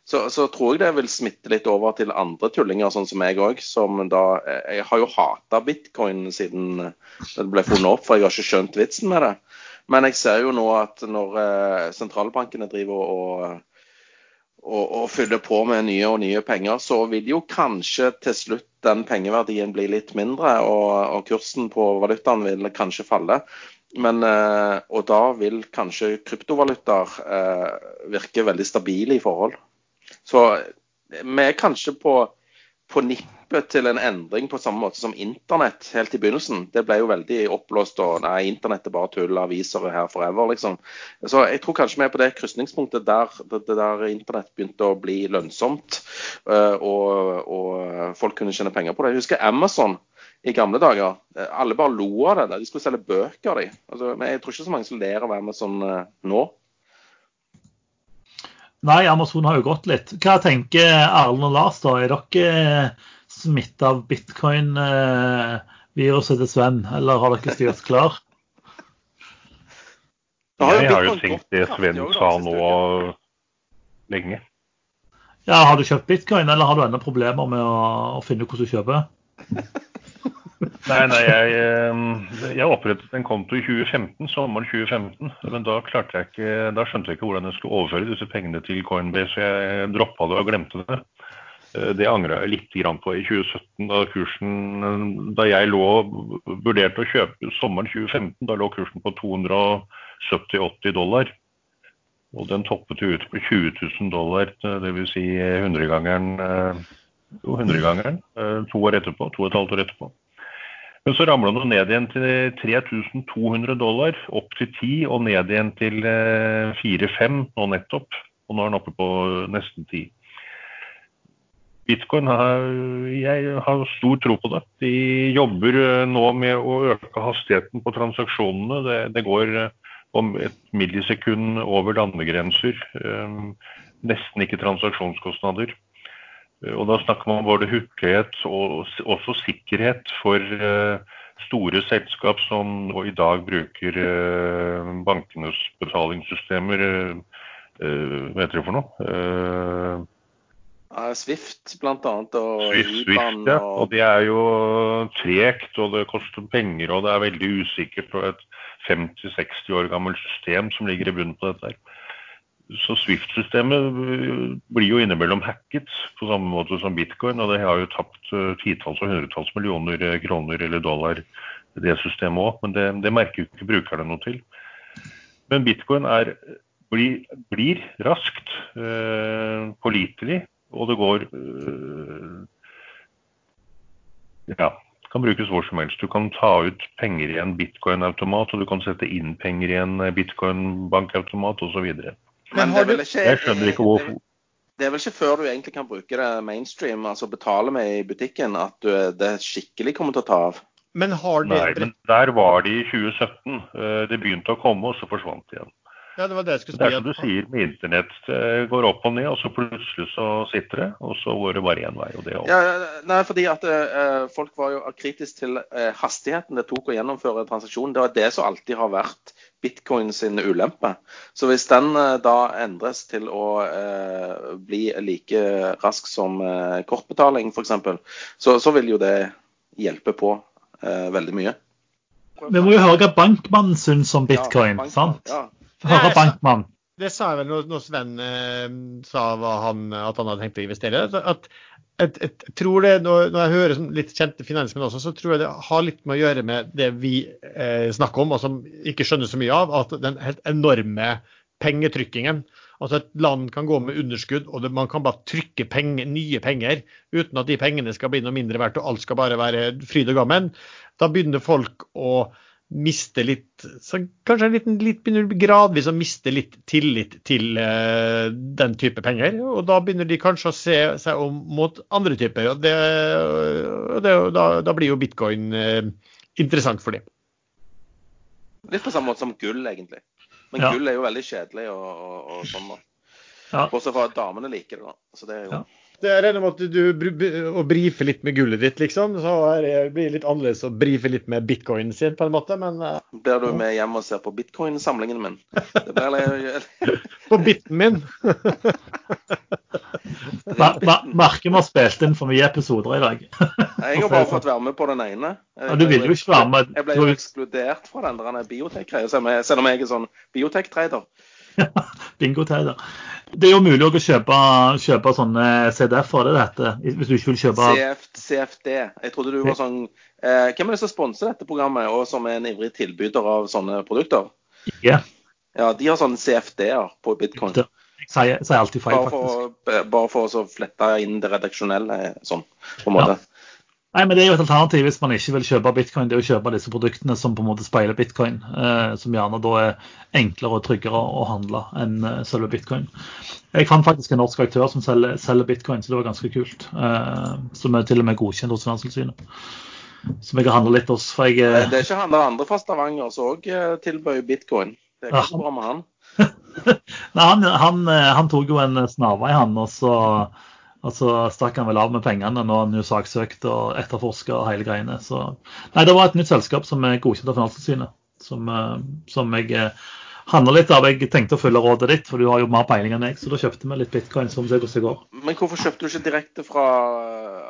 så, så tror jeg det vil smitte litt over til andre tullinger, sånn som meg òg. Som da eh, Jeg har jo hata bitcoin siden det ble funnet opp, for jeg har ikke skjønt vitsen med det. Men jeg ser jo nå at når eh, sentralbankene driver og, og, og fyller på med nye og nye penger, så vil jo kanskje til slutt den pengeverdien bli litt mindre, og, og kursen på valutaen vil kanskje falle. Men, eh, og da vil kanskje kryptovalutaer eh, virke veldig stabile i forhold. Så vi er kanskje på, på nippet til en endring på samme måte som internett helt i begynnelsen. Det ble jo veldig oppblåst og nei, internett er bare tull, aviser er her forever, liksom. Så jeg tror kanskje vi er på det krysningspunktet der, der internett begynte å bli lønnsomt, eh, og, og folk kunne tjene penger på det. Jeg husker Amazon i gamle dager. Eh, Alle bare lo av det. De skulle selge bøker, de. Altså, men jeg tror ikke så mange som ler av Amazon eh, nå. Nei, Amazon har jo gått litt. Hva tenker Erlend og Lars da? Er dere smitta av bitcoin-viruset til Sven, eller har dere styrt klar? Jeg har jo tenkt det Sven sa nå lenge. Ja, Har du kjøpt bitcoin, eller har du ennå problemer med å, å finne ut hvordan du kjøper? Nei, nei, jeg, eh, jeg opprettet en konto i 2015, sommeren 2015. Men da jeg ikke, da skjønte jeg ikke hvordan jeg skulle overføre disse pengene til Coinbase. Så jeg droppa det og glemte det. Eh, Det angra jeg litt på i 2017, da kursen Da jeg lå vurderte å kjøpe sommeren 2015, da lå kursen på 270-80 dollar. Og den toppet ut på 20 000 dollar, dvs. Si 100-gangeren jo, 100-gangeren to år etterpå, to og et halvt år etterpå. Men så ramla den ned igjen til 3200 dollar, opp til 10 og ned igjen til 4-5 nå nettopp. Og nå er den oppe på nesten 10. Bitcoin har, jeg har stor tro på det. De jobber nå med å øke hastigheten på transaksjonene. Det, det går om et millisekund over landegrenser. Nesten ikke transaksjonskostnader. Og da snakker man både hurtighet og også sikkerhet for eh, store selskap som i dag bruker eh, bankenes betalingssystemer. Eh, hva heter det for noe? Swift bl.a. og Swift, Swift, ja. Og det er jo tregt, og det koster penger, og det er veldig usikkert Og et 50-60 år gammelt system som ligger i bunnen på dette. her. Så Swift-systemet øh, blir jo innimellom hacket på samme måte som bitcoin, og det har jo tapt øh, titalls og hundretalls millioner øh, kroner eller dollar, det systemet òg. Men det, det, merker jo ikke brukerne noe til. Men bitcoin er, blir, blir, raskt øh, pålitelig, og det går øh, Ja, kan brukes hvor som helst. Du kan ta ut penger i en bitcoin-automat, og du kan sette inn penger i en bitcoin-bankautomat osv. Men det er vel ikke, jeg skjønner ikke hvorfor. Det er vel ikke før du egentlig kan bruke det mainstream, altså betale med i butikken, at du, det skikkelig kommer til å ta av? Men har det... Nei, men der var de i 2017. Eh, det begynte å komme, og så forsvant de igjen. Ja, Det var det jeg skulle si. Det er som du sier, med internett det går opp og ned, og så plutselig så sitter det, og så går det bare én vei, og det også. Ja, nei, fordi at uh, folk var jo kritiske til uh, hastigheten det tok å gjennomføre transaksjonen. Det var det som alltid har vært bitcoin sin ulempe. Så hvis den eh, da endres til å eh, bli like rask som eh, kortbetaling f.eks., så, så vil jo det hjelpe på eh, veldig mye. Vi må jo høre hva bankmannen syns om bitcoin. Ja, bankmann, sant? Ja. Høre bankmann. Det sa jeg vel når Sven eh, sa han, at han hadde tenkt å investere. At jeg, jeg, tror det, når, jeg hører sånn litt kjente finansmenn også, så tror jeg det har litt med å gjøre med det vi eh, snakker om, og som ikke skjønner så mye av, at den helt enorme pengetrykkingen. Altså Et land kan gå med underskudd, og det, man kan bare trykke penger, nye penger uten at de pengene skal bli noe mindre verdt, og alt skal bare være fryd og gammen. Da begynner folk å miste litt så Kanskje en liten, litt, begynner gradvis å miste litt tillit til uh, den type penger. Og da begynner de kanskje å se seg om mot andre typer. Og, det, og det, da, da, blir jo bitcoin uh, interessant for dem. Litt på samme måte som gull, egentlig. Men ja. gull er jo veldig kjedelig og, og, og sånn. da. Ja. Bortsett fra at damene liker det. da. Så det er jo... Ja. Det er regner med at du å brife litt med gullet ditt, liksom. Så det blir litt annerledes å brife litt med bitcoin sin, på en måte, men uh, Blir du med hjem og ser på bitcoin-samlingen min? Det blir litt... på biten min. Merker vi har spilt inn for mye episoder i dag. jeg har bare fått være med på den ene. Jeg, ja, du vil jo ikke være med. Jeg ble jo ekskludert fra den der biotek-greia, selv om jeg er sånn biotek-trader. Bingo-trader. Det er jo mulig å kjøpe, kjøpe sånne CDF-er, det dette, hvis du ikke vil kjøpe CF, CFD. Jeg trodde du var sånn eh, Hvem er det som sponser dette programmet, og som er en ivrig tilbyder av sånne produkter? Yeah. Ja, de har sånne CFD-er på bitcoin. Jeg sier, alltid feil, bare for, faktisk. Bare for å flette inn det redaksjonelle sånn, på en måte. Nei, men Det er jo et alternativ hvis man ikke vil kjøpe bitcoin. Det er å kjøpe disse produktene som på en måte speiler bitcoin. Eh, som gjerne da er enklere og tryggere å handle enn eh, selve bitcoin. Jeg fant faktisk en norsk aktør som selger, selger bitcoin, så det var ganske kult. Eh, som er til og med godkjent hos Finanstilsynet. Som jeg har handla litt hos. For jeg, eh, det er ikke han der andre fra Stavanger som òg eh, tilbød bitcoin? Det er ikke så bra med han? Nei, han, han, eh, han, tok jo en snarvei, han. og så og så stakk han vel av med pengene når han jo saksøkte og etterforska hele greiene. Så nei, det var et nytt selskap som er godkjent av Finanstilsynet, som, eh, som jeg Handler handla litt av. Jeg tenkte å følge rådet ditt, for du har jo mer peiling enn jeg, så da kjøpte vi litt bitcoin. som det går. Men hvorfor kjøpte du ikke direkte fra,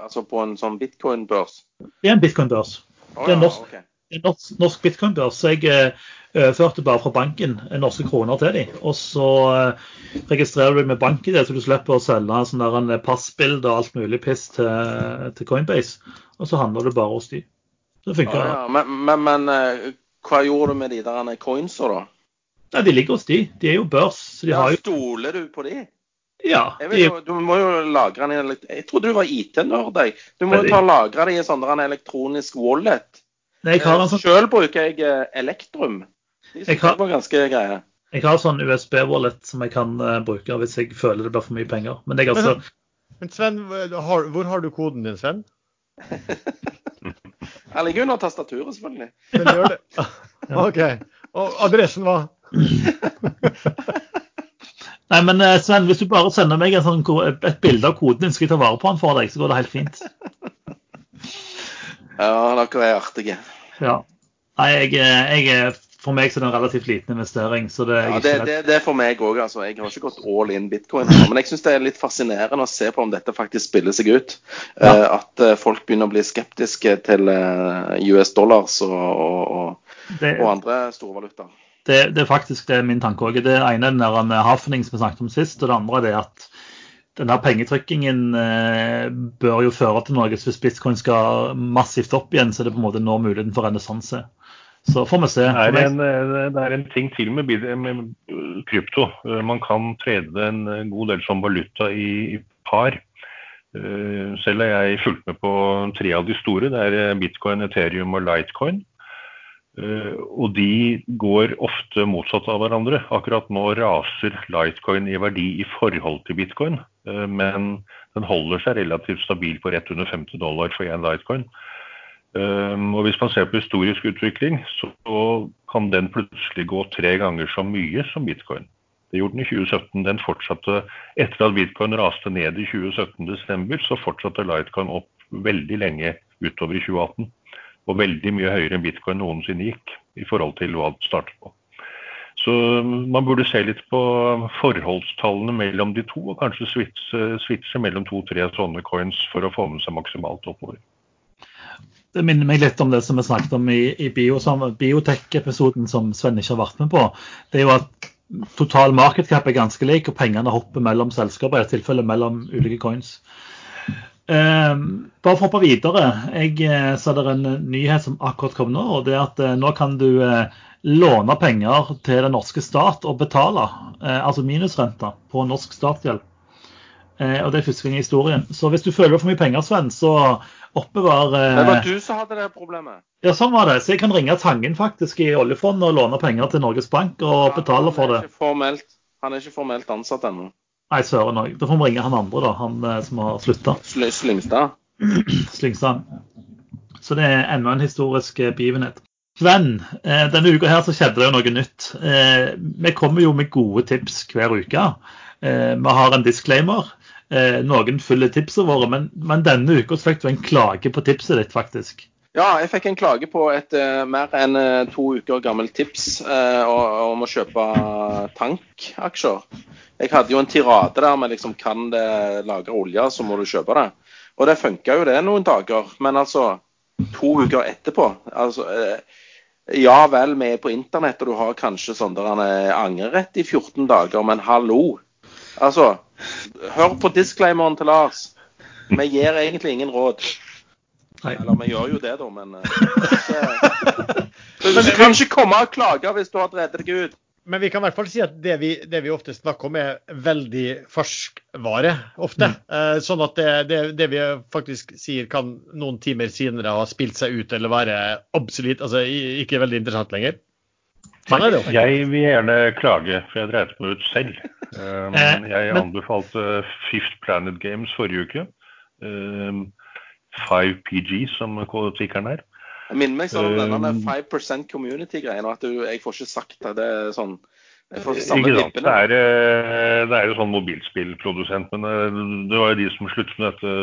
altså på en sånn bitcoin-børs? Det er en bitcoin-børs. Oh, det er en norsk, okay. norsk, norsk bitcoin-børs. Så jeg eh, overførte bare fra banken norske kroner til dem. Og så eh, registrerer du med bank det, så du slipper å selge sånn passbilde og alt mulig piss til, til, Coinbase. Og så handler du bare hos de. Det funker. Ja, ja. Men, men, men, eh, hva gjorde du med de der coinsa, da? Nei, De ligger hos de. De er jo børs. så de Ja, har jo... Stoler du på de? Ja, Jeg, de, du må jo lagre den i elekt- Jeg trodde du var IT-nerd. jeg. Du må jo ta og lagre det i en sånn elektronisk wallet. jeg har en sånn, Selv bruker jeg eh, Elektrum. De Jeg har- var ganske greie. jeg har sånn USB-wallet som jeg kan uh, bruke hvis jeg føler det blir for mye penger. Men jeg altså, Men Sven, har, hvor har du koden din, Sven? Jeg ligger under tastaturet, selvfølgelig. Den gjør det. OK. Og adressen hva? Nei, men eh, Sven, hvis du bare sender meg en sånn, et bilde av koden din, skal jeg ta vare på den for deg, så går det helt fint. Ja, dere er artige. Ja. Nei, jeg, eh, jeg, er- for meg så er det en relativt liten investering, så det Ja, det, det, det er for meg òg. Altså. Jeg har ikke gått all in bitcoin. Men jeg syns det er litt fascinerende å se på om dette faktisk spiller seg ut. Ja. Uh, at eh, folk begynner å bli skeptiske til uh, US dollars og, og, Det, og andre store valutaer. det, det er faktisk det er min tanke òg. Det ene er den der med hafning som vi snakket om sist, og det andre er det at den der pengetrykkingen eh, bør jo føre til noe. Så hvis bitcoin skal massivt opp igjen, så er det på en måte nå muligheten for renessanse. Så får vi se. Det er, en, eh, det er en ting til med, med krypto. Eh, Man kan trede en eh, god del som valuta i, i par. Selv har jeg fulgt med på tre av de store. Det er bitcoin, ethereum og lightcoin. Eh, Og de går ofte motsatt av hverandre. Akkurat nå raser lightcoin i verdi i forhold til bitcoin, men den holder seg relativt stabil på rett under 50 dollar for én lightcoin. Um, og Hvis man ser på historisk utvikling, så kan den plutselig gå tre ganger så mye som bitcoin. Det gjorde den i 2017. Den fortsatte etter at bitcoin raste ned i 2017 desember, så fortsatte lightcoin opp veldig lenge utover i 2018. Og veldig mye høyere enn bitcoin noensinne gikk i forhold til hva det startet på. Så man burde se litt på forholdstallene mellom de to, og kanskje switche mellom to-tre sånne coins for å få med seg maksimalt oppover. Det minner meg litt om det som vi snakket om i, i bio, biotech-episoden som Sven ikke har vært med på. Det er jo at total market cap er ganske lik, og pengene hopper mellom selskaper. I dette tilfellet mellom ulike coins. Eh, bare for å hoppe videre. Jeg eh, sa det er en nyhet som akkurat kom nå. og det er at eh, Nå kan du eh, låne penger til den norske stat og betale, eh, altså minusrente, på norsk statsgjeld. Eh, og Det er første gang i historien. Så hvis du føler for mye penger, Sven, så oppbevar Det eh, var du som hadde det problemet. Ja, sånn var det. Så jeg kan ringe Tangen faktisk i oljefondet og låne penger til Norges Bank og betale for det. Formelt, han er ikke formelt ansatt ennå. Nei, søren òg. Da får vi ringe han andre, da. Han eh, som har slutta. Sly- Slyngstad. Slyngstad. Så det er enda en historisk eh, begivenhet. Sven, denne uka her så skjedde det jo noe nytt. Vi kommer jo med gode tips hver uke. Vi har en disclaimer. Eh, Noen følger tipsene våre, men, men denne uka fikk du en klage på tipset ditt, faktisk. Ja, jeg fikk en klage på et uh, mer enn uh, to uker gammelt tips uh, om å kjøpe tankaksjer. Jeg hadde jo en tirade der med liksom kan det lagre olje, så må du kjøpe det. Og det funka jo det noen dager, men altså to uker etterpå altså, Ja vel, vi er på internett, og du har kanskje sånn der en eh, angrerett i 14 dager, men hallo. Altså, hør på disclaimeren til Lars. Vi gir egentlig ingen råd. Nei. Eller vi gjør jo det, da, men eh, ikke, Du kan ikke komme og klage hvis du har drevet deg ut. Men vi kan i hvert fall si at det vi, det vi ofte snakker om, er veldig ferskvare. ofte. Eh, sånn at det, det, det vi faktisk sier kan noen timer senere ha spilt seg ut eller være absolutt altså ikke veldig interessant lenger. Sånn er det jo. Jeg vil gjerne klage, for jeg dreit meg ut selv. Um, Eh, jeg anbefalte Fifth Planet Games forrige uke. Um, 5PG, som tikkeren er. Jeg minner meg sånn om denne Um, 5% community-greien, og at du, jeg får ikke sagt det. Det er sånn Ikke sant. Det er, eh, det er jo sånn mobilspillprodusent, men eh, det var jo de som sluttet med dette,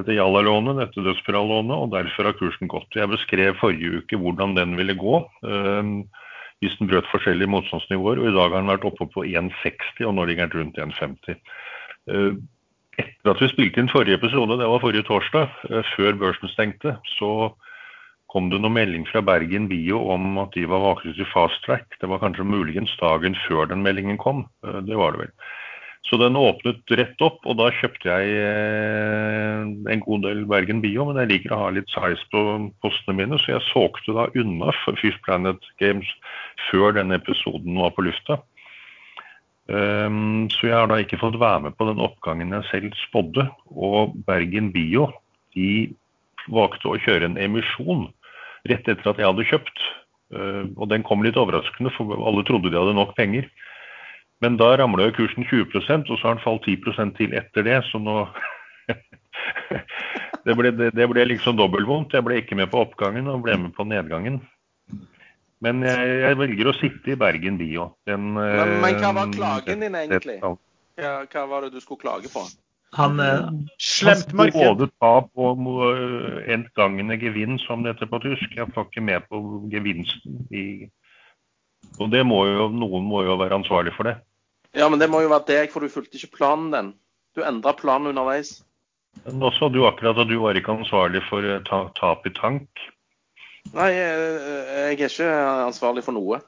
dette Jalla-lånet, dette Dødsspirallånet, og derfor har kursen gått. Jeg beskrev forrige uke hvordan den ville gå eh, hvis den brøt forskjellige motstandsnivåer, og i dag har den vært oppe på 1,60, og nå ligger den rundt 1,50. Eh, Etter at vi spilte inn forrige episode, det var forrige torsdag, eh, før børsen stengte, så kom det noen melding fra Bergen Bio om at de var varslet i fast track. Det var kanskje muligens dagen før den meldingen kom. Eh, Det var det vel. Så den åpnet rett opp, og da kjøpte jeg eh, en god del Bergen Bio. Men jeg liker å ha litt size på postene mine, så jeg solgte da unna Fish Planet Games før denne episoden var på lufta. Um, så jeg har da ikke fått være med på den oppgangen jeg selv spådde. Og Bergen Bio de valgte å kjøre en emisjon rett etter at jeg hadde kjøpt. Uh, og den kom litt overraskende, for alle trodde de hadde nok penger. Men da ramla kursen 20% og så har den falt 10% til etter det. Så nå det, ble, det, det ble liksom dobbeltvondt. Jeg ble ikke med på oppgangen og ble med på nedgangen. Men jeg, jeg velger å sitte i Bergen Bio. Den, Men, men hva var eh, klagen din egentlig? Hva, hva var det du skulle klage på? Han, eh, Slemt marked. Både tap og uh, entgangende gevinn, som det heter på tysk. Jeg får ikke med på gevinsten i Og det må jo, noen må jo være ansvarlig for det. Ja, men det må jo være deg, for du fulgte ikke planen din. Du endra planen underveis. Men også du akkurat at du var ikke ansvarlig for eh, ta, tap i tank. Nei, jeg, jeg er ikke ansvarlig for noe.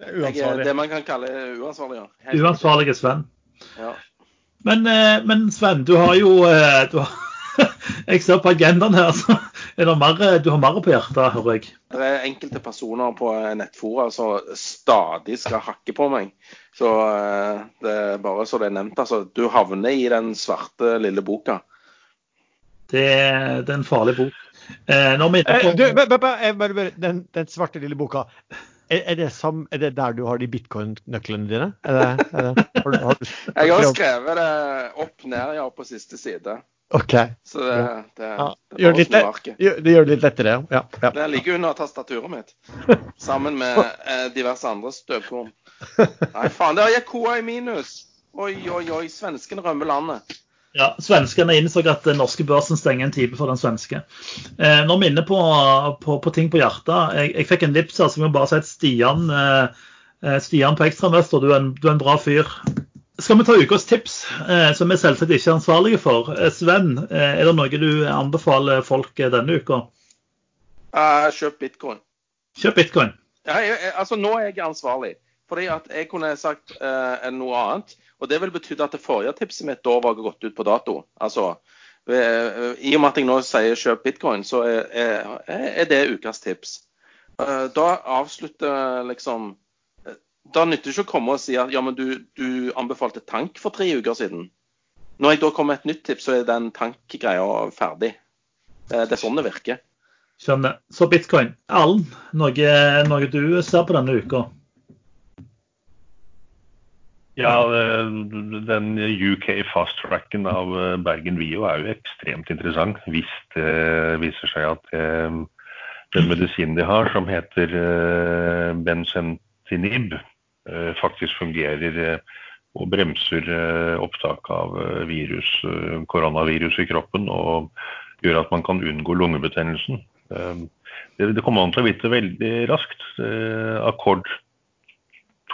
Jeg er det man kan kalle uansvarlig, ja. Helt uansvarlige Sven. Ja. Men, eh, men Sven, du har jo eh, du har, Jeg ser på agendaen her, så mer, eh, du har mer på hjertet, hører jeg. Det er enkelte personer på nettfora som stadig skal hakke på meg. Så eh, det er bare så det er nevnt. Altså, du havner i den svarte lille boka. Det, det er en farlig bok. Eh, når vi er Eh, du, på, bare, bare, jeg bare, bare, den, den svarte lille boka, er, er, det som, er det der du har de bitcoin-nøklene dine? Er det, er det, har, du- har du, Jeg har skrevet det opp ned ja, på siste side. OK. Så det, det, Ja, det gjør det litt Det gjør det litt lettere, ja. ja. Det ligger under tastaturet mitt. Sammen med eh, diverse andre støvkorn. Nei, faen, der gikk koa i minus. Oi, oi, oi. Svenskene rømmer landet. ja, Svenskene innså at den norske børsen stenger en time for den svenske. Eh, når vi er inne på, på, på ting på hjertet Jeg, jeg fikk en vips her som bare si at Stian, eh, eh, Stian på ekstramester, du, er en- du er en bra fyr. Skal vi ta ukas tips, eh, som vi selvsagt ikke er ansvarlige for? Eh, Sven, eh, er det noe du anbefaler folk denne uka? Kjøp bitcoin. Kjøp bitcoin. Ja, jeg, altså, nå er jeg ansvarlig. Fordi at jeg kunne sagt eh, noe annet. Og det ville betydd at det forrige tipset mitt da var gått ut på dato. Altså, I og med at jeg nå sier kjøp bitcoin, så er, er, er det ukas tips. Da avslutter liksom Da nytter det ikke å komme og si at ja, men du, du anbefalte tank for tre uker siden. Når jeg da kommer med et nytt tips, så er den tankgreia ferdig. Det, det er sånn det virker. Skjønner. Så bitcoin. Allen, noe, noe du ser på denne uka? Ja, eh, den UK fast-tracken av eh, Bergen Vio er jo ekstremt interessant hvis det viser seg at eh, den medisinen de har, som heter eh, bensentinib, eh, faktisk fungerer eh, og bremser eh, opptak av eh, virus, eh, koronavirus i kroppen og gjør at man kan unngå lungebetennelsen. Eh, Det, kommer man til å vite veldig raskt. Accord Akkord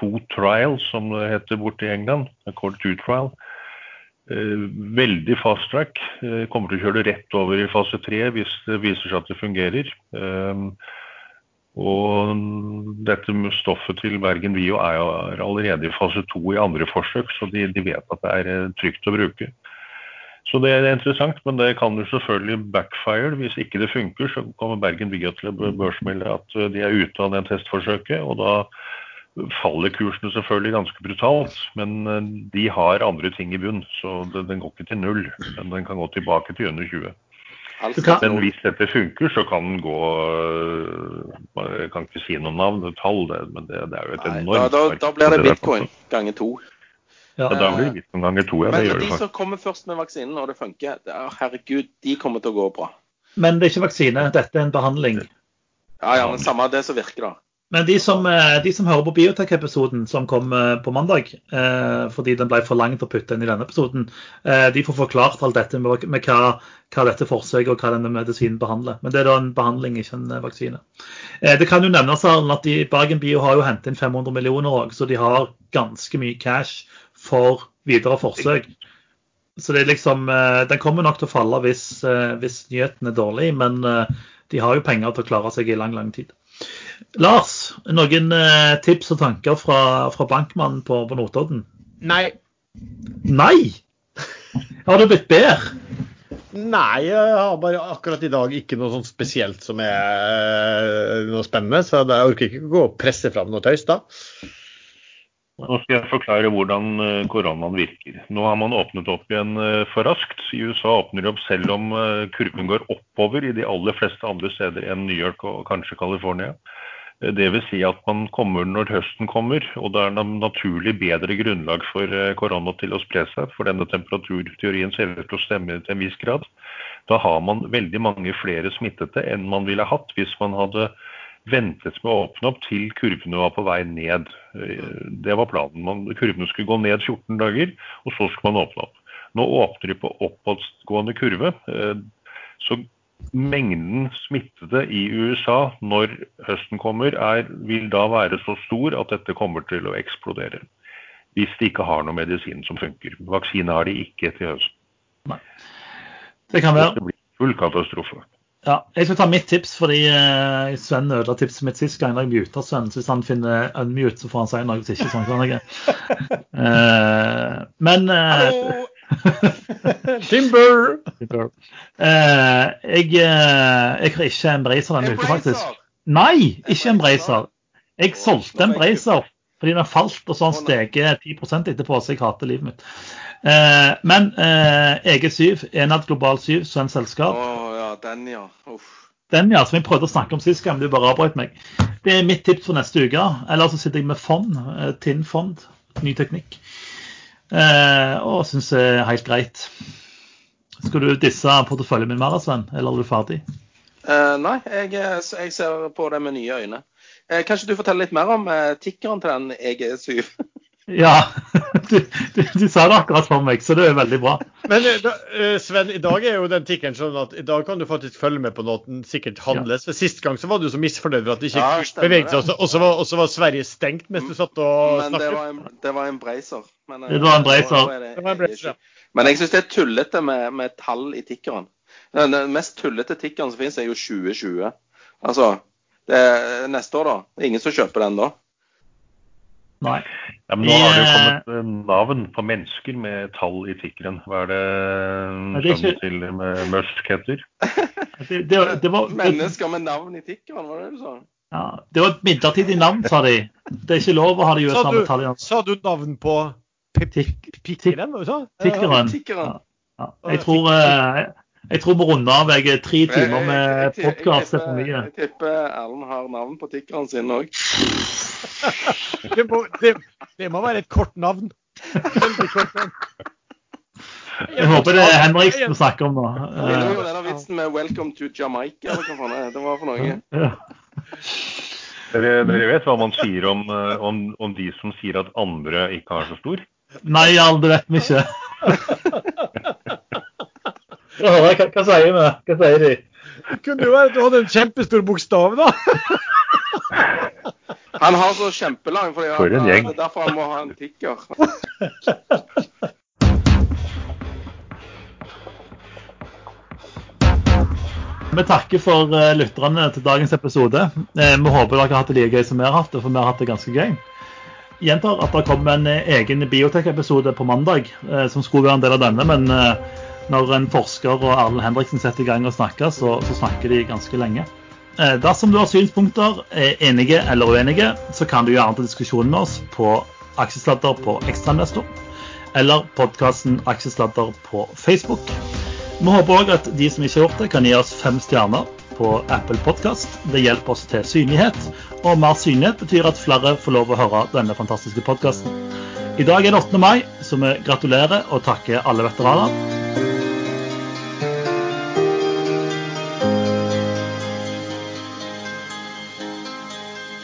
2 trial, som det heter borte i England. Accord 2 trial. Eh, veldig fast track. Eh, kommer til å kjøre det rett over i fase 3 hvis det viser seg at det fungerer. Og dette med stoffet til Bergen Bio er jo er allerede i fase 2 i andre forsøk, så de, de vet at det er eh, trygt å bruke. Så det er interessant, men det kan jo selvfølgelig backfire. Hvis ikke det funker, så kommer Bergen Bio til å børsmelde at eh, de er ute av det testforsøket. og da faller kursene selvfølgelig ganske brutalt, men eh, de har andre ting i bunn. Så den, den går ikke til null, men den kan gå tilbake til under 20. Alt Men hvis dette funker, så kan den gå øh, Jeg kan ikke si noe navn, og tall, men det, det er jo et Nei, da, enormt da, marked da blir det bitcoin ganger to. Ja. Ja, da blir det bitcoin ganger to, ja. Det Men de faktisk. som kommer først med vaksinen, og det funker, det er, herregud, de kommer til å gå bra. Men det er ikke vaksine, dette er en behandling. Ja, ja, men samme det som virker, da. Men de som, eh, de som hører på Biotek-episoden som kom eh, på mandag, eh, fordi den ble for lang til å putte inn i denne episoden, de får forklart alt dette med, med hva, hva dette forsøket og hva denne medisinen behandler. Men det er da en behandling, ikke en vaksine. Det kan jo nevnes at de, Bergen Bio har jo hentet inn 500 millioner òg, så de har ganske mye cash for videre forsøk. Så det er liksom, Den kommer nok til å falle hvis, hvis nyheten er dårlig, men de har jo penger til å klare seg i lang, lang tid. Lars, noen eh, tips og tanker fra, fra bankmannen på, på Notodden? Nei, Nei! Har du blitt bedre? Nei, jeg har bare akkurat i dag ikke noe sånn spesielt som er eh, noe spennende. Så jeg orker ikke gå og presse fram noe tøys da. Nå skal jeg forklare hvordan eh, koronaen virker. Nå har man åpnet opp igjen eh, for raskt. I USA åpner de opp selv om eh, kurven går oppover i de aller fleste andre steder enn New York og kanskje California. Vil si at man kommer når høsten kommer, og det er naturlig bedre grunnlag for korona til å spre seg, for denne temperaturteorien ser ut til å stemme til en viss grad. Da har man veldig mange flere smittede enn man ville hatt hvis man hadde ventet med å åpne opp til kurvene var på vei ned. Eh, det var planen. Man, kurvene skulle gå ned 14 dager, og så skulle man åpne opp. Nå åpner de på oppadgående kurve. Eh, så mengden smittede i USA når høsten kommer, er, vil da være så stor at dette kommer til å eksplodere. Hvis de ikke har noe medisin som funker. Vaksine har de ikke til høsten. Nei. Det kan være. Det blir full katastrofe. Ja, jeg skal ta mitt tips, fordi uh, Sven ødela tipset mitt sist gang. Jeg muta Sven, så hvis han finner unmute, så får han si noe. Hvis ikke, sånn kan jeg. Uh, men Timber! Timber! jeg, jeg har ikke en bracer denne uka, faktisk. Nei, ikke en bracer. Jeg solgte en bracer fordi den falt, og så har den steget 10 etterpå, så jeg hater livet mitt. Eh, men eh, EG7, Enad Global 7, svensk selskap. Å ja, den ja. Uff. Den ja, som jeg prøvde å snakke om sist gang, du bare avbrøt meg. Det er mitt tips for neste uke. Eller så sitter jeg med fond, eh, TINN-fond, ny teknikk. Eh, og syns det er helt greit. Skal du disse porteføljen min mer, Sven, eller er du ferdig? Uh, nei, jeg, jeg, ser på det med nye øyne. Eh, kanskje du forteller litt mer om eh, tikkeren til den EG7? Ja, du, du, du, sa det akkurat for meg, så det er veldig bra. Men eh, da, eh, Sven, i dag er jo den tikkeren sånn at i dag kan du faktisk følge med på noe den sikkert handles. Ja. Sist gang så var du så misfornøyd for at det ikke ja, beveget seg, og så var, var, Sverige stengt mens du satt og snakket. Men det var en, det var en bracer. Men, det var en bracer. Det var en bracer, ja. Men jeg syns det er tullete med, med, tall i tikkeren. Den, den mest tullete tikkeren som finnes, er jo 2020. Altså, det er neste år, da. Det er ingen som kjøper den da. Nei. Ja, men nå har det jo kommet eh, navn på mennesker med tall i tikkeren. Hva er det sønnen til med Musk heter? Det, det, det var, Mennesker med navn i tikkeren, var det du sa? Ja, Det var et midlertidig navn, sa de. Det er ikke lov å ha det i USA med tall i Sa du navn på tikkeren? Tikkeren. Ja. Ja. Jeg tror eh, jeg tror vi runder av. Jeg er tre timer med podkast for mye. Jeg tipper Erlend har navn på tikkeren sin òg. Det, det, det, må være et kort navn. Veldig kort navn. Jeg håper det er Henriksen vi snakker om nå. Det er jo denne vitsen med 'Welcome to Jamaica', eller hva faen det var for noe. Ja. Dere, dere, vet hva man sier om, eh, om, om, de som sier at andre ikke har så stor? Nei, Jarl, det vet vi ikke. hva, hva, sier vi? Hva sier de? Det kunne jo være at du hadde en kjempestor bokstav, da. Han har så kjempelang, fordi For en gjeng. det er derfor han må ha en tikker. Vi takker for uh, lytterne til dagens episode. Eh, vi håper dere har hatt det like gøy som vi har hatt det, for vi har hatt det ganske gøy. Gjentar at det kommer en eh, egen biotek-episode på mandag, eh, som skulle være en del av denne. Men eh, når en forsker og Erlend Henriksen setter i gang og snakker, så, så snakker de ganske lenge. Eh, dersom du har synspunkter, er enige eller uenige, så kan du gjerne ta diskusjonen med oss på Aksjesladder på Ekstrainvestor eller podkasten Aksjesladder på Facebook. Vi håper òg at de som ikke har gjort det, kan gi oss fem stjerner på Apple Podkast. Det hjelper oss til synlighet, og mer synlighet betyr at flere får lov å høre denne fantastiske podkasten. I dag er det 8. mai, så vi gratulerer og takker alle veteraner.